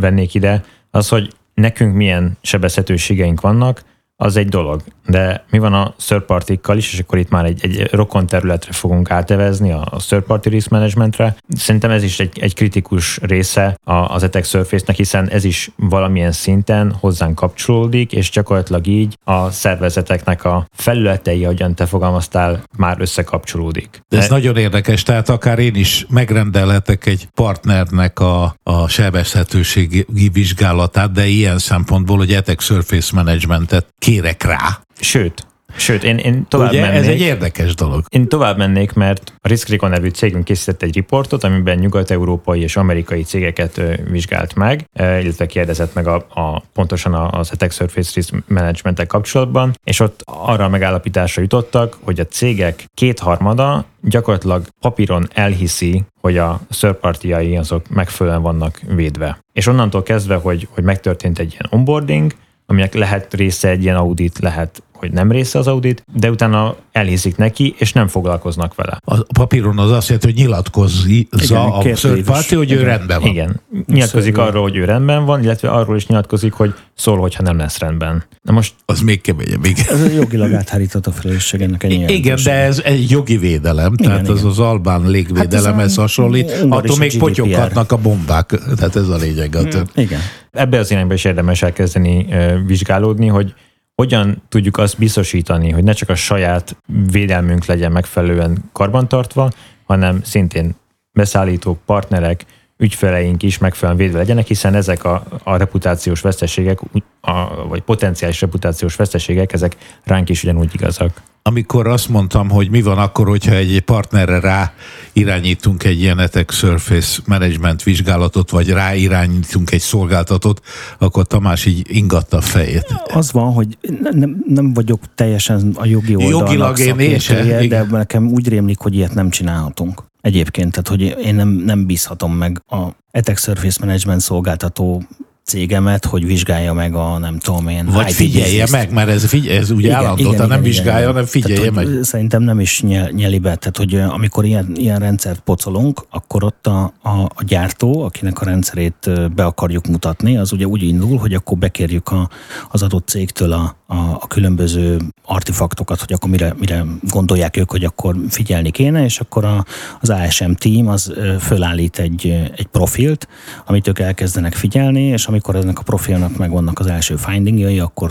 vennék ide, az, hogy nekünk milyen sebezhetőségeink vannak, az egy dolog. De mi van a third party is, és akkor itt már egy, egy rokon területre fogunk átevezni, a third party risk managementre. Szerintem ez is egy, egy kritikus része az Attack Surface-nek, hiszen ez is valamilyen szinten hozzánk kapcsolódik, és gyakorlatilag így a szervezeteknek a felületei, ahogyan te fogalmaztál, már összekapcsolódik. De ez De... nagyon érdekes, tehát akár én is megrendelhetek egy partnernek a, a sebezhetőségi vizsgálatát, de ilyen szempontból, hogy Attack Surface Managementet kérek rá. Sőt, Sőt, én, én tovább Ugye, mennék. ez egy érdekes dolog. Én tovább mennék, mert a Riskrecon nevű cégünk készített egy riportot, amiben nyugat-európai és amerikai cégeket vizsgált meg, illetve kérdezett meg a, a pontosan az Attack Surface Risk management kapcsolatban, és ott arra a megállapításra jutottak, hogy a cégek kétharmada gyakorlatilag papíron elhiszi, hogy a szörpartiai azok megfelelően vannak védve. És onnantól kezdve, hogy, hogy megtörtént egy ilyen onboarding, aminek lehet része egy ilyen audit, lehet hogy nem része az audit, de utána elhiszik neki, és nem foglalkoznak vele. A papíron az azt jelenti, hogy nyilatkozza a third party, hogy ő Igen. rendben van. Igen. Nyilatkozik Szörnyű. arról, hogy ő rendben van, illetve arról is nyilatkozik, hogy szól, hogyha nem lesz rendben. Na most Az még keményebb, igen. Ez a jogilag áthárított a felelősség ennek ennyi Igen, de ez egy jogi védelem, igen, tehát igen. az az albán légvédelemhez Hát ez a hasonlít, attól még potyoghatnak a bombák, tehát ez a lényeg. A tör- Igen. ebbe az irányba is érdemes elkezdeni vizsgálódni, hogy hogyan tudjuk azt biztosítani, hogy ne csak a saját védelmünk legyen megfelelően karbantartva, hanem szintén beszállítók, partnerek, ügyfeleink is megfelelően védve legyenek, hiszen ezek a, a reputációs veszteségek, a, vagy potenciális reputációs veszteségek, ezek ránk is ugyanúgy igazak. Amikor azt mondtam, hogy mi van akkor, hogyha egy partnerre rá irányítunk egy ilyen Attack Surface Management vizsgálatot, vagy rá irányítunk egy szolgáltatót, akkor Tamás így ingatta a fejét. Az van, hogy nem, nem vagyok teljesen a jogi oldalnak Jogilag én- én se, szakértője, de nekem úgy rémlik, hogy ilyet nem csinálhatunk. Egyébként, tehát hogy én nem, nem bízhatom meg a Attack Surface Management szolgáltató cégemet, hogy vizsgálja meg a nem tudom én. Vagy IT figyelje business-t. meg, mert ez, figyelj, ez ugye állandóan, nem vizsgálja, hanem figyelje tehát, meg. Szerintem nem is nyel, nyeli be. Tehát, hogy amikor ilyen, ilyen rendszert pocolunk, akkor ott a, a, a gyártó, akinek a rendszerét be akarjuk mutatni, az ugye úgy indul, hogy akkor bekérjük a, az adott cégtől a, a, a különböző artefaktokat, hogy akkor mire, mire gondolják ők, hogy akkor figyelni kéne, és akkor a, az ASM team az fölállít egy, egy profilt, amit ők elkezdenek figyelni, és amikor ennek a profilnak megvannak az első findingjai, akkor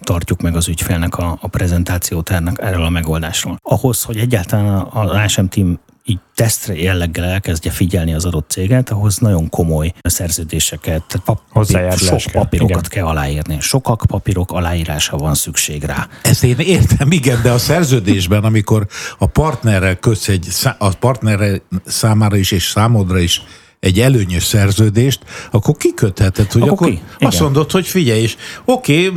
tartjuk meg az ügyfélnek a, a prezentációt ennek, erről a megoldásról. Ahhoz, hogy egyáltalán az ASM team így tesztre jelleggel elkezdje figyelni az adott céget, ahhoz nagyon komoly szerződéseket, tehát pap- Hozzájárulás sok kell. papírokat Igen. kell aláírni. Sokak papírok aláírása van szükség rá. Ezt én értem, igen, de a szerződésben, amikor a partnerrel kötsz egy, a partnerre számára is és számodra is egy előnyös szerződést, akkor kikötheted, hogy Akkor akkor, ki? azt Igen. mondod, hogy figyelj is, oké,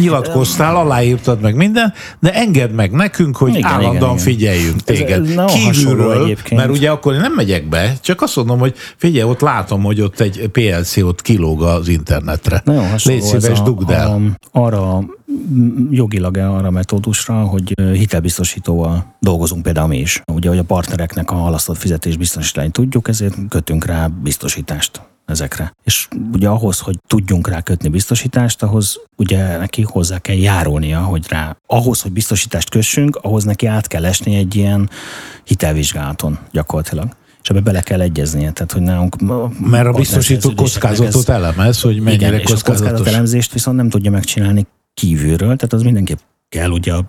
nyilatkoztál, aláírtad meg minden, de engedd meg nekünk, hogy Igen, igen, igen, állandóan igen. figyeljünk téged. ez Kívülről, mert ugye akkor én nem megyek be, csak azt mondom, hogy figyelj, ott látom, hogy ott egy PLC ott kilóg az internetre. Nagyon hasonló Légy szíves, dugd el. a, arra jogilag arra metódusra, hogy hitelbiztosítóval dolgozunk például mi is. Ugye, hogy a partnereknek a halasztott fizetés biztosítani tudjuk, ezért kötünk rá biztosítást ezekre. És ugye ahhoz, hogy tudjunk rá kötni biztosítást, ahhoz ugye neki hozzá kell járulnia, hogy rá, ahhoz, hogy biztosítást kössünk, ahhoz neki át kell esni egy ilyen hitelvizsgálaton gyakorlatilag. És ebbe bele kell egyeznie, tehát hogy nálunk... Mert a biztosító partnerszerződéseknek ez- kockázatot elemez, hogy mennyire igen, és a kockázatos. kockázatelemzést viszont nem tudja megcsinálni kívülről, tehát az mindenképp kell ugye a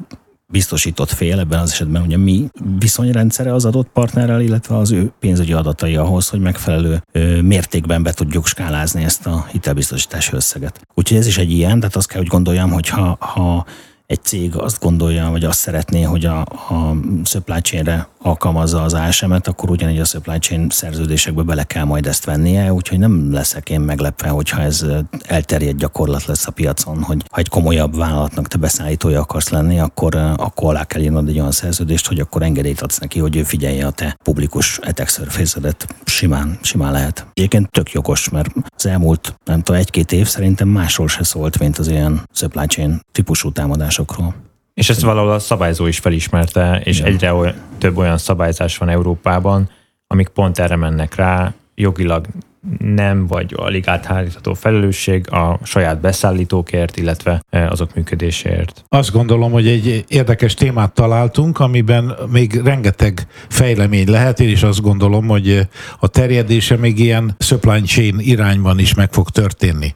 biztosított fél, ebben az esetben ugye mi viszonyrendszere az adott partnerrel, illetve az ő pénzügyi adatai ahhoz, hogy megfelelő mértékben be tudjuk skálázni ezt a hitelbiztosítási összeget. Úgyhogy ez is egy ilyen, tehát azt kell, hogy gondoljam, hogy ha, ha egy cég azt gondolja, vagy azt szeretné, hogy a, a supply chain-re alkalmazza az ASM-et, akkor ugyanígy a supply chain szerződésekbe bele kell majd ezt vennie, úgyhogy nem leszek én meglepve, hogyha ez elterjedt gyakorlat lesz a piacon, hogy ha egy komolyabb vállalatnak te beszállítója akarsz lenni, akkor, akkor alá kell írnod egy olyan szerződést, hogy akkor engedélyt adsz neki, hogy ő figyelje a te publikus etek surface Simán, simán lehet. Egyébként tök jogos, mert az elmúlt, nem tudom, egy-két év szerintem másról se szólt, mint az ilyen supply chain típusú támadásokról. És ezt valahol a szabályzó is felismerte, és Igen. egyre oly, több olyan szabályzás van Európában, amik pont erre mennek rá, jogilag nem vagy alig áthárítható felelősség a saját beszállítókért, illetve eh, azok működéséért. Azt gondolom, hogy egy érdekes témát találtunk, amiben még rengeteg fejlemény lehet. Én is azt gondolom, hogy a terjedése még ilyen supply chain irányban is meg fog történni.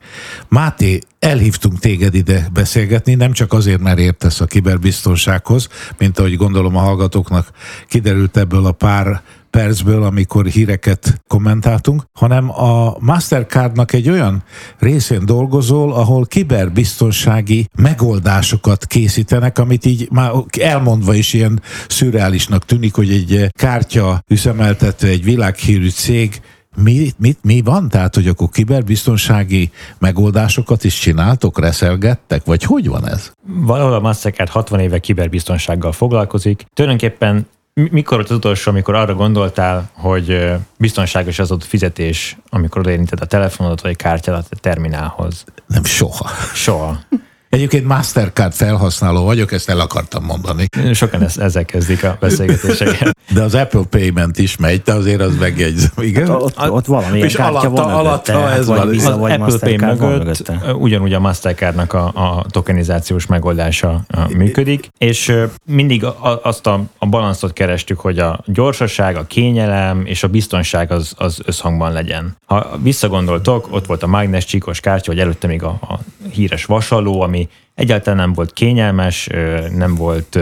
Máté, elhívtunk téged ide beszélgetni, nem csak azért, mert értesz a kiberbiztonsághoz, mint ahogy gondolom a hallgatóknak kiderült ebből a pár percből, amikor híreket kommentáltunk, hanem a Mastercardnak egy olyan részén dolgozol, ahol kiberbiztonsági megoldásokat készítenek, amit így már elmondva is ilyen szürreálisnak tűnik, hogy egy kártya üzemeltető, egy világhírű cég mi, mit, mi van? Tehát, hogy akkor kiberbiztonsági megoldásokat is csináltok, reszelgettek, vagy hogy van ez? Valahol a Mastercard 60 éve kiberbiztonsággal foglalkozik. Tulajdonképpen mikor volt az utolsó, amikor arra gondoltál, hogy biztonságos az ott fizetés, amikor odaérinted a telefonodat vagy a kártyádat a terminálhoz? Nem, soha. Soha. Egyébként Mastercard felhasználó vagyok, ezt el akartam mondani. Sokan ezt, ezzel kezdik a beszélgetéseket. De az Apple Payment is megy, de azért az megjegyzem, igen? Hát ott, ott, ott valami és kártya alatta, van alatta hát, ez van. Az vagy Apple Pay mögött ugyanúgy a Mastercardnak a, a tokenizációs megoldása működik, és mindig azt a, a balanszot kerestük, hogy a gyorsaság, a kényelem és a biztonság az, az összhangban legyen. Ha visszagondoltok, ott volt a mágnes csíkos kártya, vagy előtte még a, a híres vasaló, ami me. Egyáltalán nem volt kényelmes, nem volt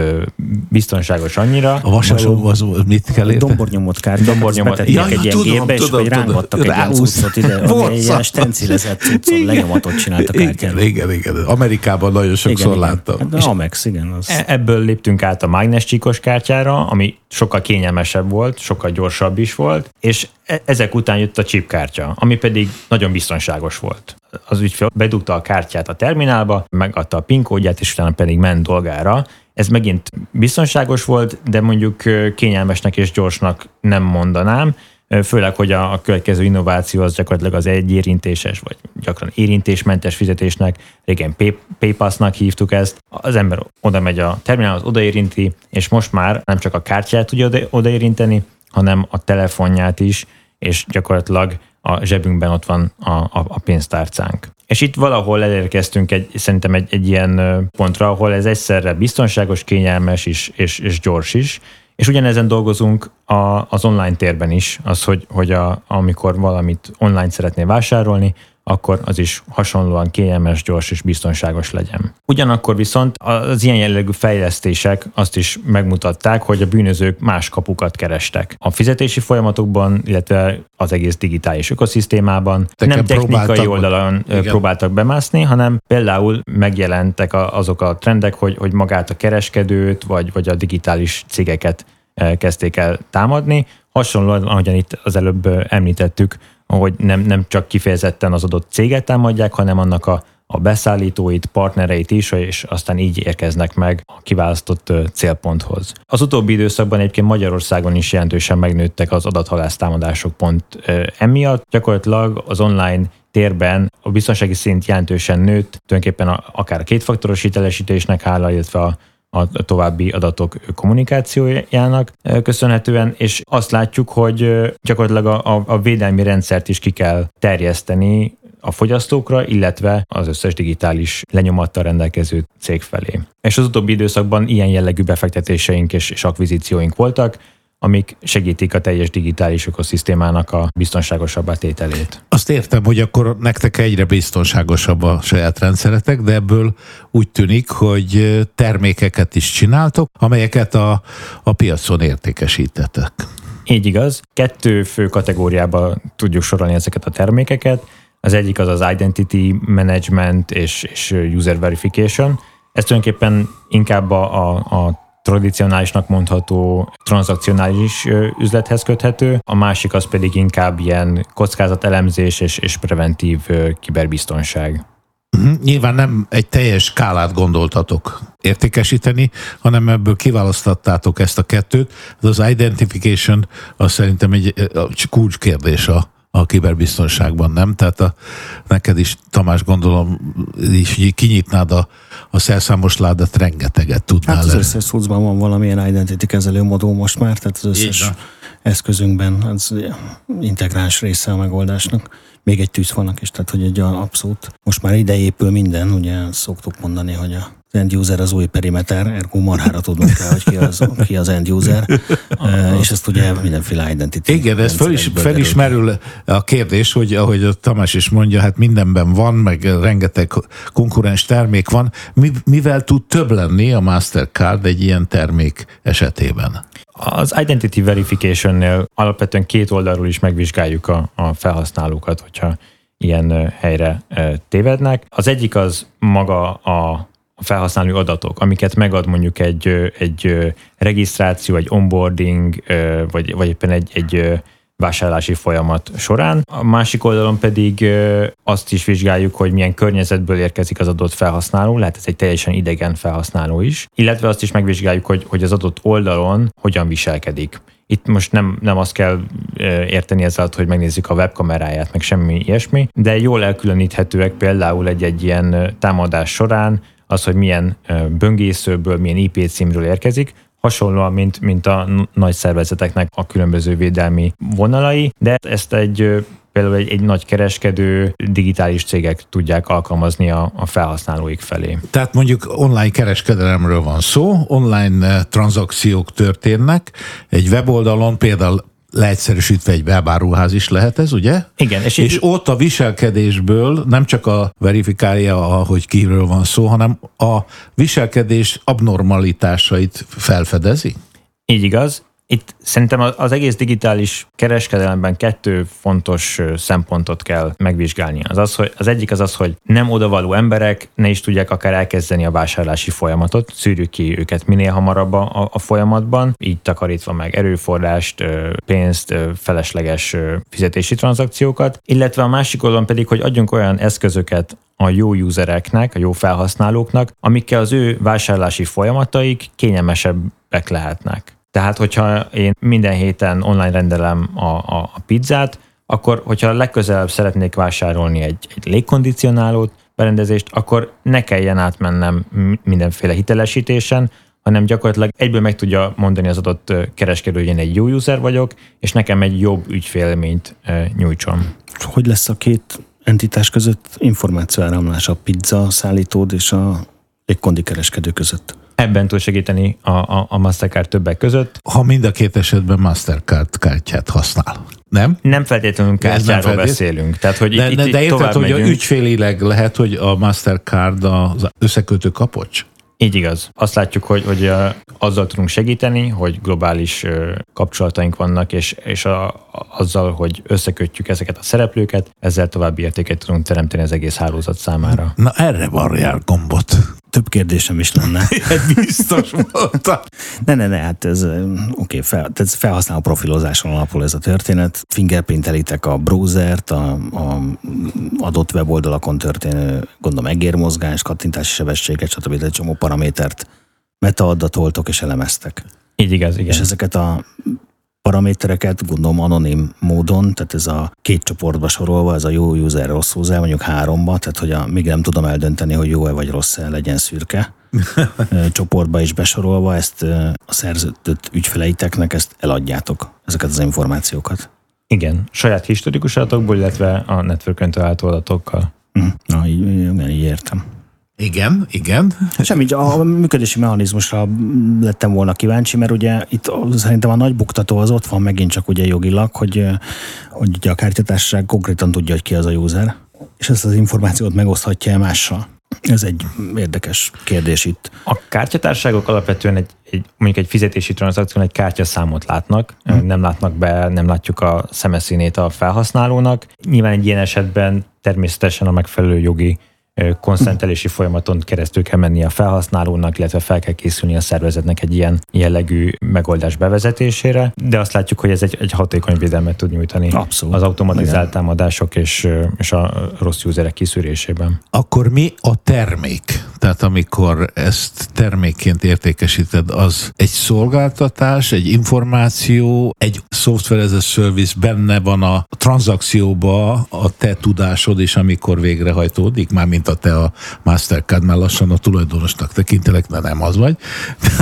biztonságos annyira. A vasaló az mit kell érte? Dombornyomott kártya. Dombornyomott. Ja, egy ilyen tudom, gépbe, tudom, és hogy rángattak egy cuccot ide, egy ilyen stencilezett cuccot, lenyomatot csinált a kártyán. Igen, igen, igen. Amerikában nagyon sokszor igen, láttam. Igen. Hát, Amex, igen. Az... E- ebből léptünk át a mágnes csíkos kártyára, ami sokkal kényelmesebb volt, sokkal gyorsabb is volt, és e- ezek után jött a chipkártya, ami pedig nagyon biztonságos volt az ügyfél bedugta a kártyát a terminálba, megadta a PIN kódját, és utána pedig ment dolgára. Ez megint biztonságos volt, de mondjuk kényelmesnek és gyorsnak nem mondanám, főleg, hogy a, következő innováció az gyakorlatilag az egyérintéses, vagy gyakran érintésmentes fizetésnek, régen PayPass-nak hívtuk ezt. Az ember oda megy a terminálhoz, odaérinti, és most már nem csak a kártyát tudja odaérinteni, hanem a telefonját is, és gyakorlatilag a zsebünkben ott van a, a, a pénztárcánk. És itt valahol elérkeztünk egy, szerintem egy, egy ilyen pontra, ahol ez egyszerre biztonságos, kényelmes is, és, és gyors is, és ugyanezen dolgozunk a, az online térben is, az, hogy, hogy a, amikor valamit online szeretné vásárolni, akkor az is hasonlóan kényelmes, gyors és biztonságos legyen. Ugyanakkor viszont az ilyen jellegű fejlesztések azt is megmutatták, hogy a bűnözők más kapukat kerestek. A fizetési folyamatokban, illetve az egész digitális ökoszisztémában Teken nem technikai oldalon igen. próbáltak bemászni, hanem például megjelentek azok a trendek, hogy, hogy magát a kereskedőt, vagy, vagy a digitális cégeket kezdték el támadni. Hasonlóan, ahogyan itt az előbb említettük, hogy nem, nem csak kifejezetten az adott céget támadják, hanem annak a, a beszállítóit, partnereit is, és aztán így érkeznek meg a kiválasztott célponthoz. Az utóbbi időszakban egyébként Magyarországon is jelentősen megnőttek az adathalász támadások pont emiatt. Gyakorlatilag az online térben a biztonsági szint jelentősen nőtt, tulajdonképpen akár a kétfaktoros hitelesítésnek hála, illetve a a további adatok kommunikációjának köszönhetően, és azt látjuk, hogy gyakorlatilag a, a védelmi rendszert is ki kell terjeszteni a fogyasztókra, illetve az összes digitális lenyomattal rendelkező cég felé. És az utóbbi időszakban ilyen jellegű befektetéseink és, és akvizícióink voltak, amik segítik a teljes digitális ökoszisztémának a biztonságosabb tételét. Azt értem, hogy akkor nektek egyre biztonságosabb a saját rendszeretek, de ebből úgy tűnik, hogy termékeket is csináltok, amelyeket a, a piacon értékesítetek. Így igaz. Kettő fő kategóriába tudjuk sorolni ezeket a termékeket. Az egyik az az Identity Management és, és User Verification. Ez tulajdonképpen inkább a, a, a tradicionálisnak mondható tranzakcionális üzlethez köthető, a másik az pedig inkább ilyen kockázatelemzés és, és preventív kiberbiztonság. Uh-huh. Nyilván nem egy teljes skálát gondoltatok értékesíteni, hanem ebből kiválasztattátok ezt a kettőt. Az identification az szerintem egy kulcskérdés a, a kiberbiztonságban, nem? Tehát a, neked is, Tamás, gondolom, is kinyitnád a, a szerszámos ládat, rengeteget tudnál. Hát az összes szucban van valamilyen identity kezelő modul most már, tehát az összes eszközünkben az integráns része a megoldásnak. Még egy tűzfalnak is, tehát hogy egy abszolút, most már ide épül minden, ugye szoktuk mondani, hogy a end user az új perimeter, ergo marhára tudnunk kell, hogy ki az, ki az end user, és ezt ugye mindenféle identity. Igen, ez fel is, felismerül a kérdés, hogy ahogy a Tamás is mondja, hát mindenben van, meg rengeteg konkurens termék van. Mi, mivel tud több lenni a Mastercard egy ilyen termék esetében? Az Identity Verification-nél alapvetően két oldalról is megvizsgáljuk a, a felhasználókat, hogyha ilyen helyre tévednek. Az egyik az maga a felhasználói adatok, amiket megad mondjuk egy, egy regisztráció, egy onboarding, vagy, vagy éppen egy, egy vásárlási folyamat során. A másik oldalon pedig azt is vizsgáljuk, hogy milyen környezetből érkezik az adott felhasználó, lehet ez egy teljesen idegen felhasználó is, illetve azt is megvizsgáljuk, hogy, hogy az adott oldalon hogyan viselkedik. Itt most nem, nem azt kell érteni ezzel, hogy megnézzük a webkameráját, meg semmi ilyesmi, de jól elkülöníthetőek például egy-egy ilyen támadás során az, hogy milyen böngészőből, milyen IP címről érkezik, hasonlóan, mint, mint a nagy szervezeteknek a különböző védelmi vonalai, de ezt egy például egy, egy nagy kereskedő, digitális cégek tudják alkalmazni a, a felhasználóik felé. Tehát mondjuk online kereskedelemről van szó, online tranzakciók történnek, egy weboldalon például leegyszerűsítve egy webáruház is lehet ez, ugye? Igen. És, és ott a viselkedésből nem csak a verifikálja, hogy kiről van szó, hanem a viselkedés abnormalitásait felfedezi? Így igaz, itt szerintem az egész digitális kereskedelemben kettő fontos szempontot kell megvizsgálni. Az, az, hogy az egyik az az, hogy nem odavaló emberek ne is tudják akár elkezdeni a vásárlási folyamatot, szűrjük ki őket minél hamarabb a, a folyamatban, így takarítva meg erőforrást, pénzt, felesleges fizetési tranzakciókat, illetve a másik oldalon pedig, hogy adjunk olyan eszközöket a jó usereknek, a jó felhasználóknak, amikkel az ő vásárlási folyamataik kényelmesebbek lehetnek. Tehát, hogyha én minden héten online rendelem a, a, a pizzát, akkor, hogyha legközelebb szeretnék vásárolni egy, egy légkondicionálót, berendezést, akkor ne kelljen átmennem mindenféle hitelesítésen, hanem gyakorlatilag egyből meg tudja mondani az adott kereskedő, hogy én egy jó user vagyok, és nekem egy jobb ügyfélményt nyújtson. Hogy lesz a két entitás között információáramlás a pizza szállítód és a légkondi kereskedő között? Ebben tud segíteni a, a, a Mastercard többek között. Ha mind a két esetben Mastercard kártyát használ. Nem? Nem feltétlenül kártyáról feltét... beszélünk. Tehát, hogy de, itt, de, de érted, hogy megyünk. ügyfélileg lehet, hogy a Mastercard az összekötő kapocs? Így igaz. Azt látjuk, hogy, hogy azzal tudunk segíteni, hogy globális kapcsolataink vannak, és, és a, azzal, hogy összekötjük ezeket a szereplőket, ezzel további értéket tudunk teremteni az egész hálózat számára. Na erre varjál gombot. Több kérdésem is lenne. Biztos mondta. ne, ne, ne, hát ez oké, okay, fel, ez felhasználó profilozáson alapul ez a történet. Fingerprintelitek a browsert, a, a adott weboldalakon történő, gondolom, egérmozgás, kattintási sebességet, stb. egy csomó paramétert metaadatoltok és elemeztek. Így igaz, igen. És ezeket a paramétereket, gondolom anonim módon, tehát ez a két csoportba sorolva, ez a jó user, rossz user, mondjuk háromba, tehát hogy a, még nem tudom eldönteni, hogy jó-e vagy rossz-e, legyen szürke csoportba is besorolva, ezt a szerződött ügyfeleiteknek ezt eladjátok, ezeket az információkat. Igen, saját historikus adatokból, illetve a network található adatokkal. Hm, na, így, így, így értem. Igen, igen. Semmi, a működési mechanizmusra lettem volna kíváncsi, mert ugye itt szerintem a nagy buktató az ott van megint csak ugye jogilag, hogy, hogy ugye a kártyatársaság konkrétan tudja, hogy ki az a user, és ezt az információt megoszthatja mással. Ez egy érdekes kérdés itt. A kártyatárságok alapvetően egy, egy mondjuk egy fizetési tranzakción egy kártyaszámot látnak, hmm. nem látnak be, nem látjuk a szemeszínét a felhasználónak. Nyilván egy ilyen esetben természetesen a megfelelő jogi konszentelési folyamaton keresztül kell menni a felhasználónak, illetve fel kell készülni a szervezetnek egy ilyen jellegű megoldás bevezetésére, de azt látjuk, hogy ez egy, egy hatékony védelmet tud nyújtani Abszolút. az automatizált támadások és, és a rossz userek kiszűrésében. Akkor mi a termék? Tehát amikor ezt termékként értékesíted, az egy szolgáltatás, egy információ, egy software as a service benne van a tranzakcióba a te tudásod is, amikor végrehajtódik, mármint a te a Mastercard, már lassan a tulajdonosnak tekintelek, de nem az vagy.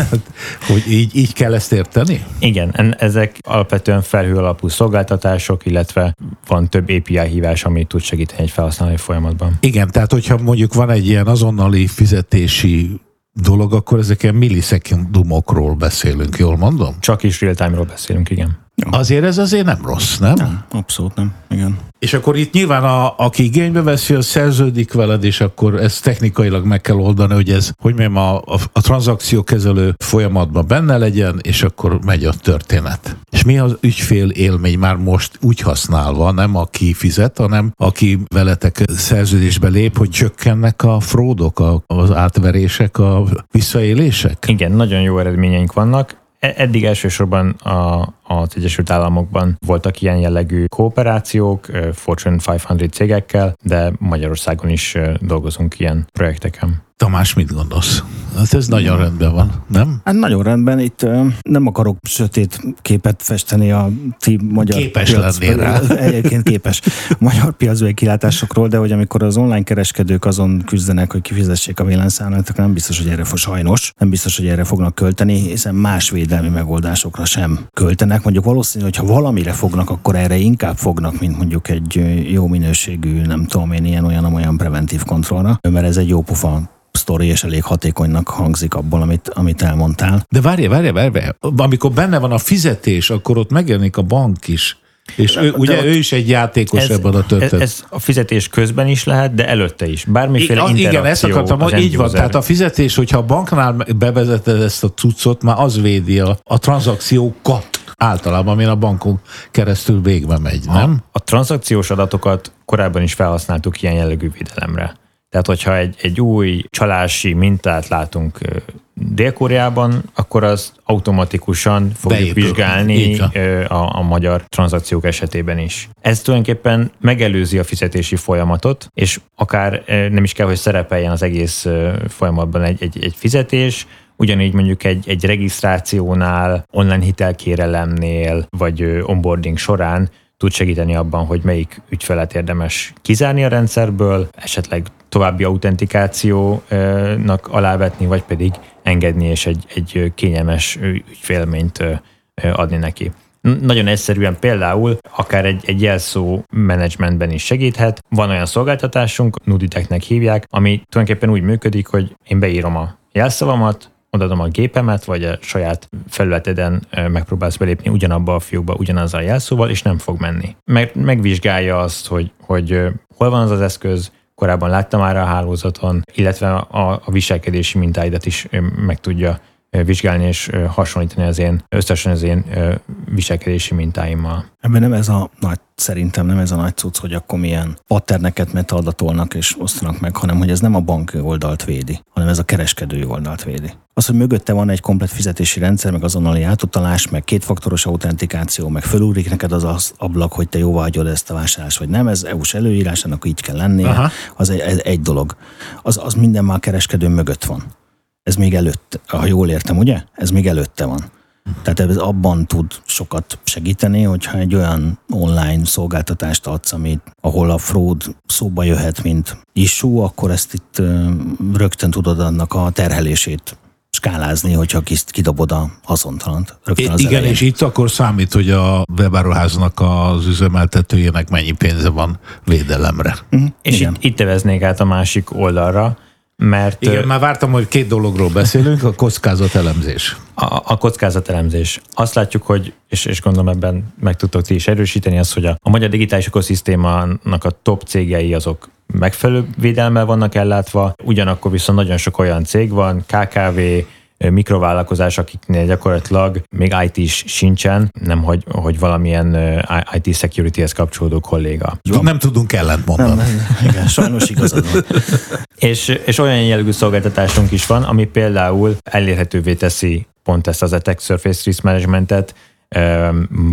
hogy így, így kell ezt érteni? Igen, ezek alapvetően felhő alapú szolgáltatások, illetve van több API hívás, ami tud segíteni egy felhasználói folyamatban. Igen, tehát hogyha mondjuk van egy ilyen azonnali fizetési dolog, akkor ezeken millisekundumokról beszélünk, jól mondom? Csak is real-time-ról beszélünk, igen. Azért ez azért nem rossz, nem? Nem, abszolút nem. Igen. És akkor itt nyilván a, aki igénybe veszi, az szerződik veled, és akkor ezt technikailag meg kell oldani, hogy ez, hogy mondjam, a, a, a tranzakciókezelő folyamatban benne legyen, és akkor megy a történet. És mi az ügyfél élmény már most úgy használva, nem aki fizet, hanem aki veletek szerződésbe lép, hogy csökkennek a fródok, a, az átverések, a visszaélések? Igen, nagyon jó eredményeink vannak eddig elsősorban a, az Egyesült Államokban voltak ilyen jellegű kooperációk Fortune 500 cégekkel, de Magyarországon is dolgozunk ilyen projekteken. Tamás, mit gondolsz? Hát ez nagyon rendben van, nem? Hát nagyon rendben, itt nem akarok sötét képet festeni a ti magyar képes piac, rá. Egyébként képes magyar piacbeli kilátásokról, de hogy amikor az online kereskedők azon küzdenek, hogy kifizessék a villanyszámlát, nem biztos, hogy erre fog sajnos, nem biztos, hogy erre fognak költeni, hiszen más védelmi megoldásokra sem költenek. Mondjuk valószínű, hogy ha valamire fognak, akkor erre inkább fognak, mint mondjuk egy jó minőségű, nem tudom én, ilyen olyan olyan preventív kontrollra, mert ez egy jó pufa sztori, és elég hatékonynak hangzik abból, amit, amit elmondtál. De várj, várj, várj, amikor benne van a fizetés, akkor ott megjelenik a bank is. És ő, ugye ő is egy játékos ez, ebben a történetben. Ez, ez a fizetés közben is lehet, de előtte is. Bármiféle I, Igen, ezt akartam, hogy így van. Tehát a fizetés, hogyha a banknál bevezeted ezt a cuccot, már az védi a, a tranzakciókat általában, ami a bankon keresztül végbe megy, nem? A, a tranzakciós adatokat korábban is felhasználtuk ilyen jellegű védelemre. Tehát, hogyha egy, egy új csalási mintát látunk Dél-Koreában, akkor az automatikusan fogjuk Beépül. vizsgálni a, a magyar tranzakciók esetében is. Ez tulajdonképpen megelőzi a fizetési folyamatot, és akár nem is kell, hogy szerepeljen az egész folyamatban egy, egy, egy fizetés, Ugyanígy mondjuk egy, egy regisztrációnál, online hitelkérelemnél, vagy onboarding során tud segíteni abban, hogy melyik ügyfelet érdemes kizárni a rendszerből, esetleg további autentikációnak alávetni, vagy pedig engedni és egy, egy kényelmes ügyfélményt adni neki. Nagyon egyszerűen például akár egy, egy jelszó menedzsmentben is segíthet. Van olyan szolgáltatásunk, Nuditeknek hívják, ami tulajdonképpen úgy működik, hogy én beírom a jelszavamat, odaadom a gépemet, vagy a saját felületeden megpróbálsz belépni ugyanabba a fiúkba, ugyanazzal a jelszóval, és nem fog menni. Meg, megvizsgálja azt, hogy, hogy hol van az az eszköz, korábban láttam már a hálózaton, illetve a, a viselkedési mintáidat is meg tudja vizsgálni és hasonlítani az én, összesen az én viselkedési mintáimmal. Ebben nem ez a nagy, szerintem nem ez a nagy cucc, hogy akkor milyen patterneket metadatolnak és osztanak meg, hanem hogy ez nem a bank oldalt védi, hanem ez a kereskedői oldalt védi. Az, hogy mögötte van egy komplet fizetési rendszer, meg azonnali átutalás, meg kétfaktoros autentikáció, meg fölúrik neked az, az ablak, hogy te jóvá hagyod ezt a vásárlást, vagy nem, ez EU-s előírás, annak így kell lennie, Aha. az egy, egy, dolog. Az, az minden már kereskedő mögött van. Ez még előtt, ha jól értem, ugye? Ez még előtte van. Tehát ez abban tud sokat segíteni, hogyha egy olyan online szolgáltatást adsz, amit, ahol a fraud szóba jöhet, mint issue, akkor ezt itt rögtön tudod annak a terhelését skálázni, hogyha kidobod a haszontalant. Rögtön az Igen, elején. és itt akkor számít, hogy a webáruháznak az üzemeltetőjének mennyi pénze van védelemre. Uh-huh. És Igen. itt, itt teveznék át a másik oldalra, mert, Igen, már vártam, hogy két dologról beszélünk, a kockázatelemzés. A, a kockázatelemzés. Azt látjuk, hogy, és, és gondolom ebben meg tudtok ti is erősíteni, az, hogy a, a magyar digitális ökoszisztémának a top cégei azok megfelelő védelemmel vannak ellátva, ugyanakkor viszont nagyon sok olyan cég van, KKV, mikrovállalkozás, akiknél gyakorlatilag még IT is sincsen, nem hogy, hogy valamilyen IT security-hez kapcsolódó kolléga. Nem tudunk ellent mondani. Nem, nem, igen, sajnos igazad van. és, és olyan jellegű szolgáltatásunk is van, ami például elérhetővé teszi pont ezt az Attack Surface Risk Managementet,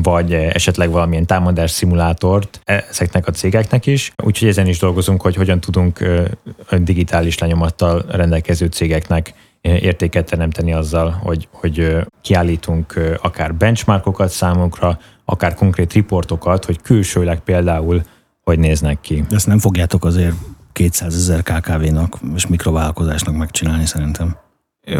vagy esetleg valamilyen támadás szimulátort ezeknek a cégeknek is. Úgyhogy ezen is dolgozunk, hogy hogyan tudunk digitális lenyomattal rendelkező cégeknek értéket teremteni azzal, hogy, hogy kiállítunk akár benchmarkokat számunkra, akár konkrét riportokat, hogy külsőleg például hogy néznek ki. Ezt nem fogjátok azért 200 ezer KKV-nak és mikrovállalkozásnak megcsinálni szerintem.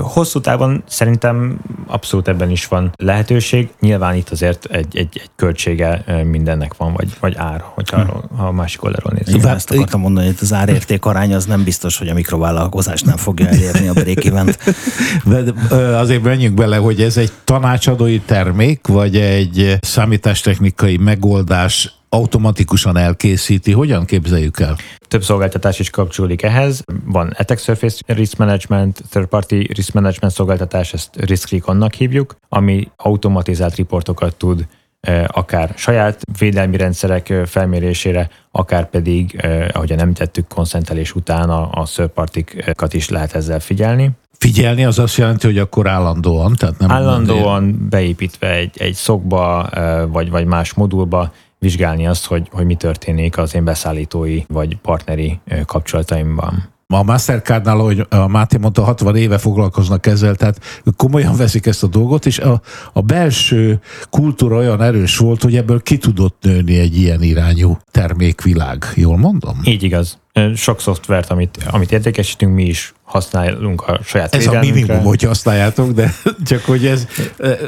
Hosszú távon szerintem abszolút ebben is van lehetőség. Nyilván itt azért egy, egy, egy költsége mindennek van, vagy, vagy ár, hogyha hm. arról, ha a másik oldalról nézzük. Igen, ezt akartam mondani, hogy az árérték arány az nem biztos, hogy a mikrovállalkozás nem fogja elérni a break De azért menjünk bele, hogy ez egy tanácsadói termék, vagy egy számítástechnikai megoldás automatikusan elkészíti. Hogyan képzeljük el? Több szolgáltatás is kapcsolódik ehhez. Van Attack Surface Risk Management, Third Party Risk Management szolgáltatás, ezt Risk Recon-nak hívjuk, ami automatizált riportokat tud akár saját védelmi rendszerek felmérésére, akár pedig, eh, ahogyan említettük, konszentelés után a, a szörpartikat is lehet ezzel figyelni. Figyelni az azt jelenti, hogy akkor állandóan, tehát nem állandóan beépítve egy, egy szokba, vagy, vagy más modulba vizsgálni azt, hogy, hogy mi történik az én beszállítói vagy partneri kapcsolataimban. A Mastercardnál, ahogy a Máté mondta, 60 éve foglalkoznak ezzel, tehát komolyan veszik ezt a dolgot, és a, a belső kultúra olyan erős volt, hogy ebből ki tudott nőni egy ilyen irányú termékvilág. Jól mondom? Így igaz. Sok szoftvert, amit, amit értékesítünk, mi is használunk a saját Ez a minimum, hogy használjátok, de csak hogy ez,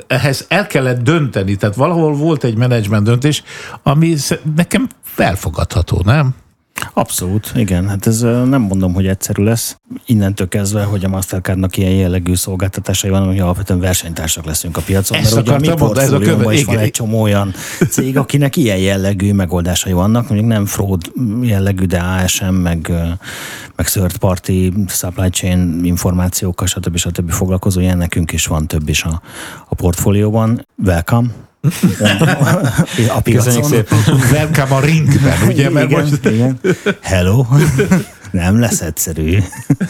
ehhez el kellett dönteni, tehát valahol volt egy menedzsment döntés, ami nekem felfogadható, nem? Abszolút, igen. Hát ez nem mondom, hogy egyszerű lesz. Innentől kezdve, hogy a Mastercardnak ilyen jellegű szolgáltatásai van, hogy alapvetően versenytársak leszünk a piacon. Ezt mert ugye a mi portfólióban is van egy csomó olyan cég, akinek ilyen jellegű megoldásai vannak, mondjuk nem fraud jellegű, de ASM, meg, meg third party supply chain információkkal, stb. stb. foglalkozó, ilyen nekünk is van több is a, a portfólióban. Welcome! A piacon. szépen. Welcome a ringben, ugye? Mert igen, most... igen. Hello. Nem lesz egyszerű.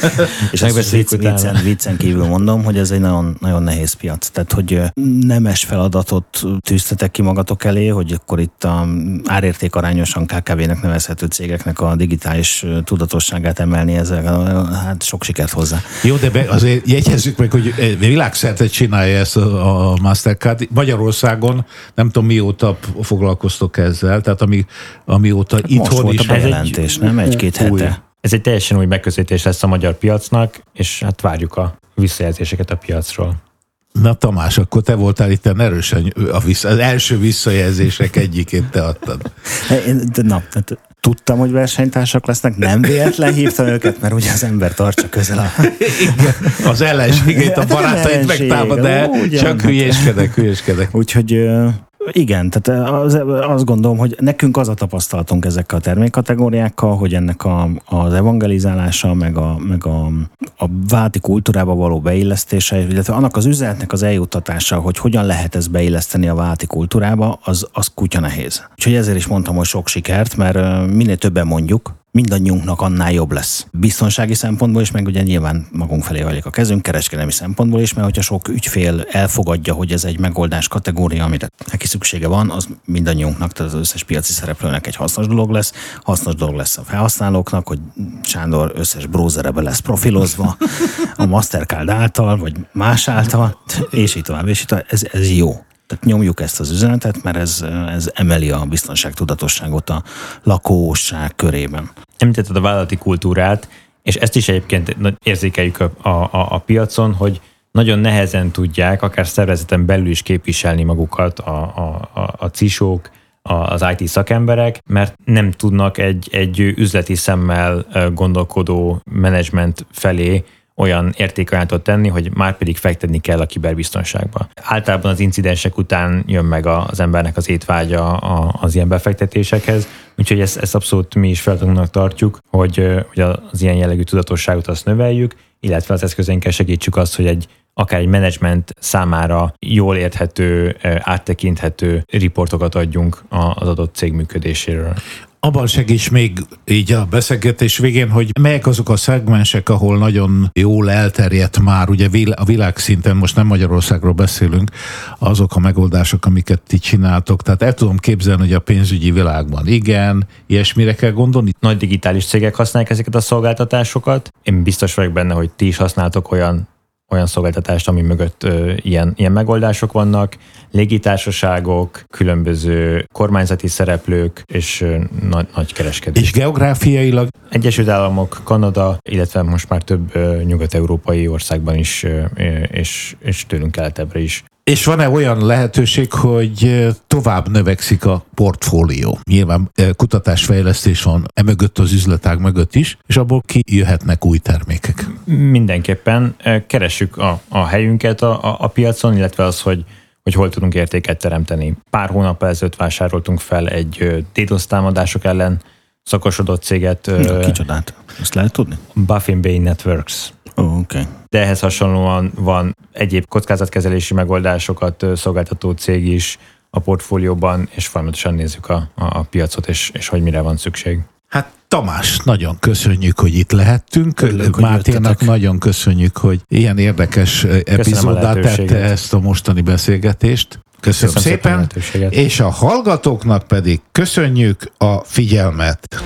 és ezt vicc, viccen, viccen kívül mondom, hogy ez egy nagyon, nagyon nehéz piac. Tehát, hogy nemes feladatot tűztetek ki magatok elé, hogy akkor itt a árérték arányosan KKV-nek nevezhető cégeknek a digitális tudatosságát emelni ezzel, hát sok sikert hozzá. Jó, de be, azért jegyezzük meg, hogy világszerte csinálja ezt a, a Mastercard. Magyarországon nem tudom mióta foglalkoztok ezzel, tehát ami, amióta Most itthon volt is. a bejelentés, nem? Egy-két hete. Ez egy teljesen új megközelítés lesz a magyar piacnak, és hát várjuk a visszajelzéseket a piacról. Na Tamás, akkor te voltál itt erősen a vissza, az első visszajelzések egyikét te adtad. De, na, hát tudtam, hogy versenytársak lesznek, nem véletlen hívtam őket, mert ugye az ember tartsa közel a... Igen, az ellenségét, a hát barátait megtámad, de csak hülyéskedek, hülyéskedek. Úgyhogy igen, tehát az, azt gondolom, hogy nekünk az a tapasztalatunk ezekkel a termékkategóriákkal, hogy ennek a, az evangelizálása, meg a, meg a, a válti kultúrába való beillesztése, illetve annak az üzenetnek az eljuttatása, hogy hogyan lehet ezt beilleszteni a válti kultúrába, az, az kutya nehéz. Úgyhogy ezért is mondtam, hogy sok sikert, mert minél többen mondjuk, mindannyiunknak annál jobb lesz. Biztonsági szempontból is, meg ugye nyilván magunk felé hajlik a kezünk, kereskedelmi szempontból is, mert hogyha sok ügyfél elfogadja, hogy ez egy megoldás kategória, amire neki szüksége van, az mindannyiunknak, tehát az összes piaci szereplőnek egy hasznos dolog lesz. Hasznos dolog lesz a felhasználóknak, hogy Sándor összes brózerebe lesz profilozva a Mastercard által, vagy más által, és így tovább, és így tovább. Ez, ez jó. Tehát nyomjuk ezt az üzenetet, mert ez, ez emeli a biztonságtudatosságot a lakóság körében. Említetted a vállalati kultúrát, és ezt is egyébként érzékeljük a, a, a piacon, hogy nagyon nehezen tudják, akár szervezeten belül is képviselni magukat a, a, a, a cisók, az IT szakemberek, mert nem tudnak egy, egy üzleti szemmel gondolkodó menedzsment felé olyan értékajánlatot tenni, hogy már pedig fektetni kell a kiberbiztonságba. Általában az incidensek után jön meg az embernek az étvágya az ilyen befektetésekhez, úgyhogy ezt, ezt abszolút mi is feladatunknak tartjuk, hogy, hogy az ilyen jellegű tudatosságot azt növeljük, illetve az eszközeinkkel segítsük azt, hogy egy akár egy menedzsment számára jól érthető, áttekinthető riportokat adjunk az adott cég működéséről abban segíts még így a beszélgetés végén, hogy melyek azok a szegmensek, ahol nagyon jól elterjedt már, ugye a világszinten, most nem Magyarországról beszélünk, azok a megoldások, amiket ti csináltok. Tehát el tudom képzelni, hogy a pénzügyi világban igen, ilyesmire kell gondolni. Nagy digitális cégek használják ezeket a szolgáltatásokat. Én biztos vagyok benne, hogy ti is használtok olyan olyan szolgáltatást, ami mögött ö, ilyen, ilyen megoldások vannak, légitársaságok, különböző kormányzati szereplők és ö, nagy, nagy kereskedők. És geográfiailag? Egyesült Államok, Kanada, illetve most már több ö, nyugat-európai országban is, ö, és, és tőlünk keletebbre is és van-e olyan lehetőség, hogy tovább növekszik a portfólió? Nyilván kutatásfejlesztés van emögött az üzletág mögött is, és abból kijöhetnek új termékek. Mindenképpen keressük a, a helyünket a, a, a piacon, illetve az, hogy hogy hol tudunk értéket teremteni. Pár hónap ezelőtt vásároltunk fel egy DDoS támadások ellen szakosodott céget. Kicsodát? Ezt lehet tudni? Buffin Bay Networks. Oh, okay. De ehhez hasonlóan van egyéb kockázatkezelési megoldásokat szolgáltató cég is a portfólióban, és folyamatosan nézzük a, a, a piacot, és, és hogy mire van szükség. Hát Tamás, nagyon köszönjük, hogy itt lehettünk. Örülök, Máténak nagyon köszönjük, hogy ilyen érdekes epizódát tette ezt a mostani beszélgetést. Köszönöm, Köszönöm szépen, szépen és a hallgatóknak pedig köszönjük a figyelmet.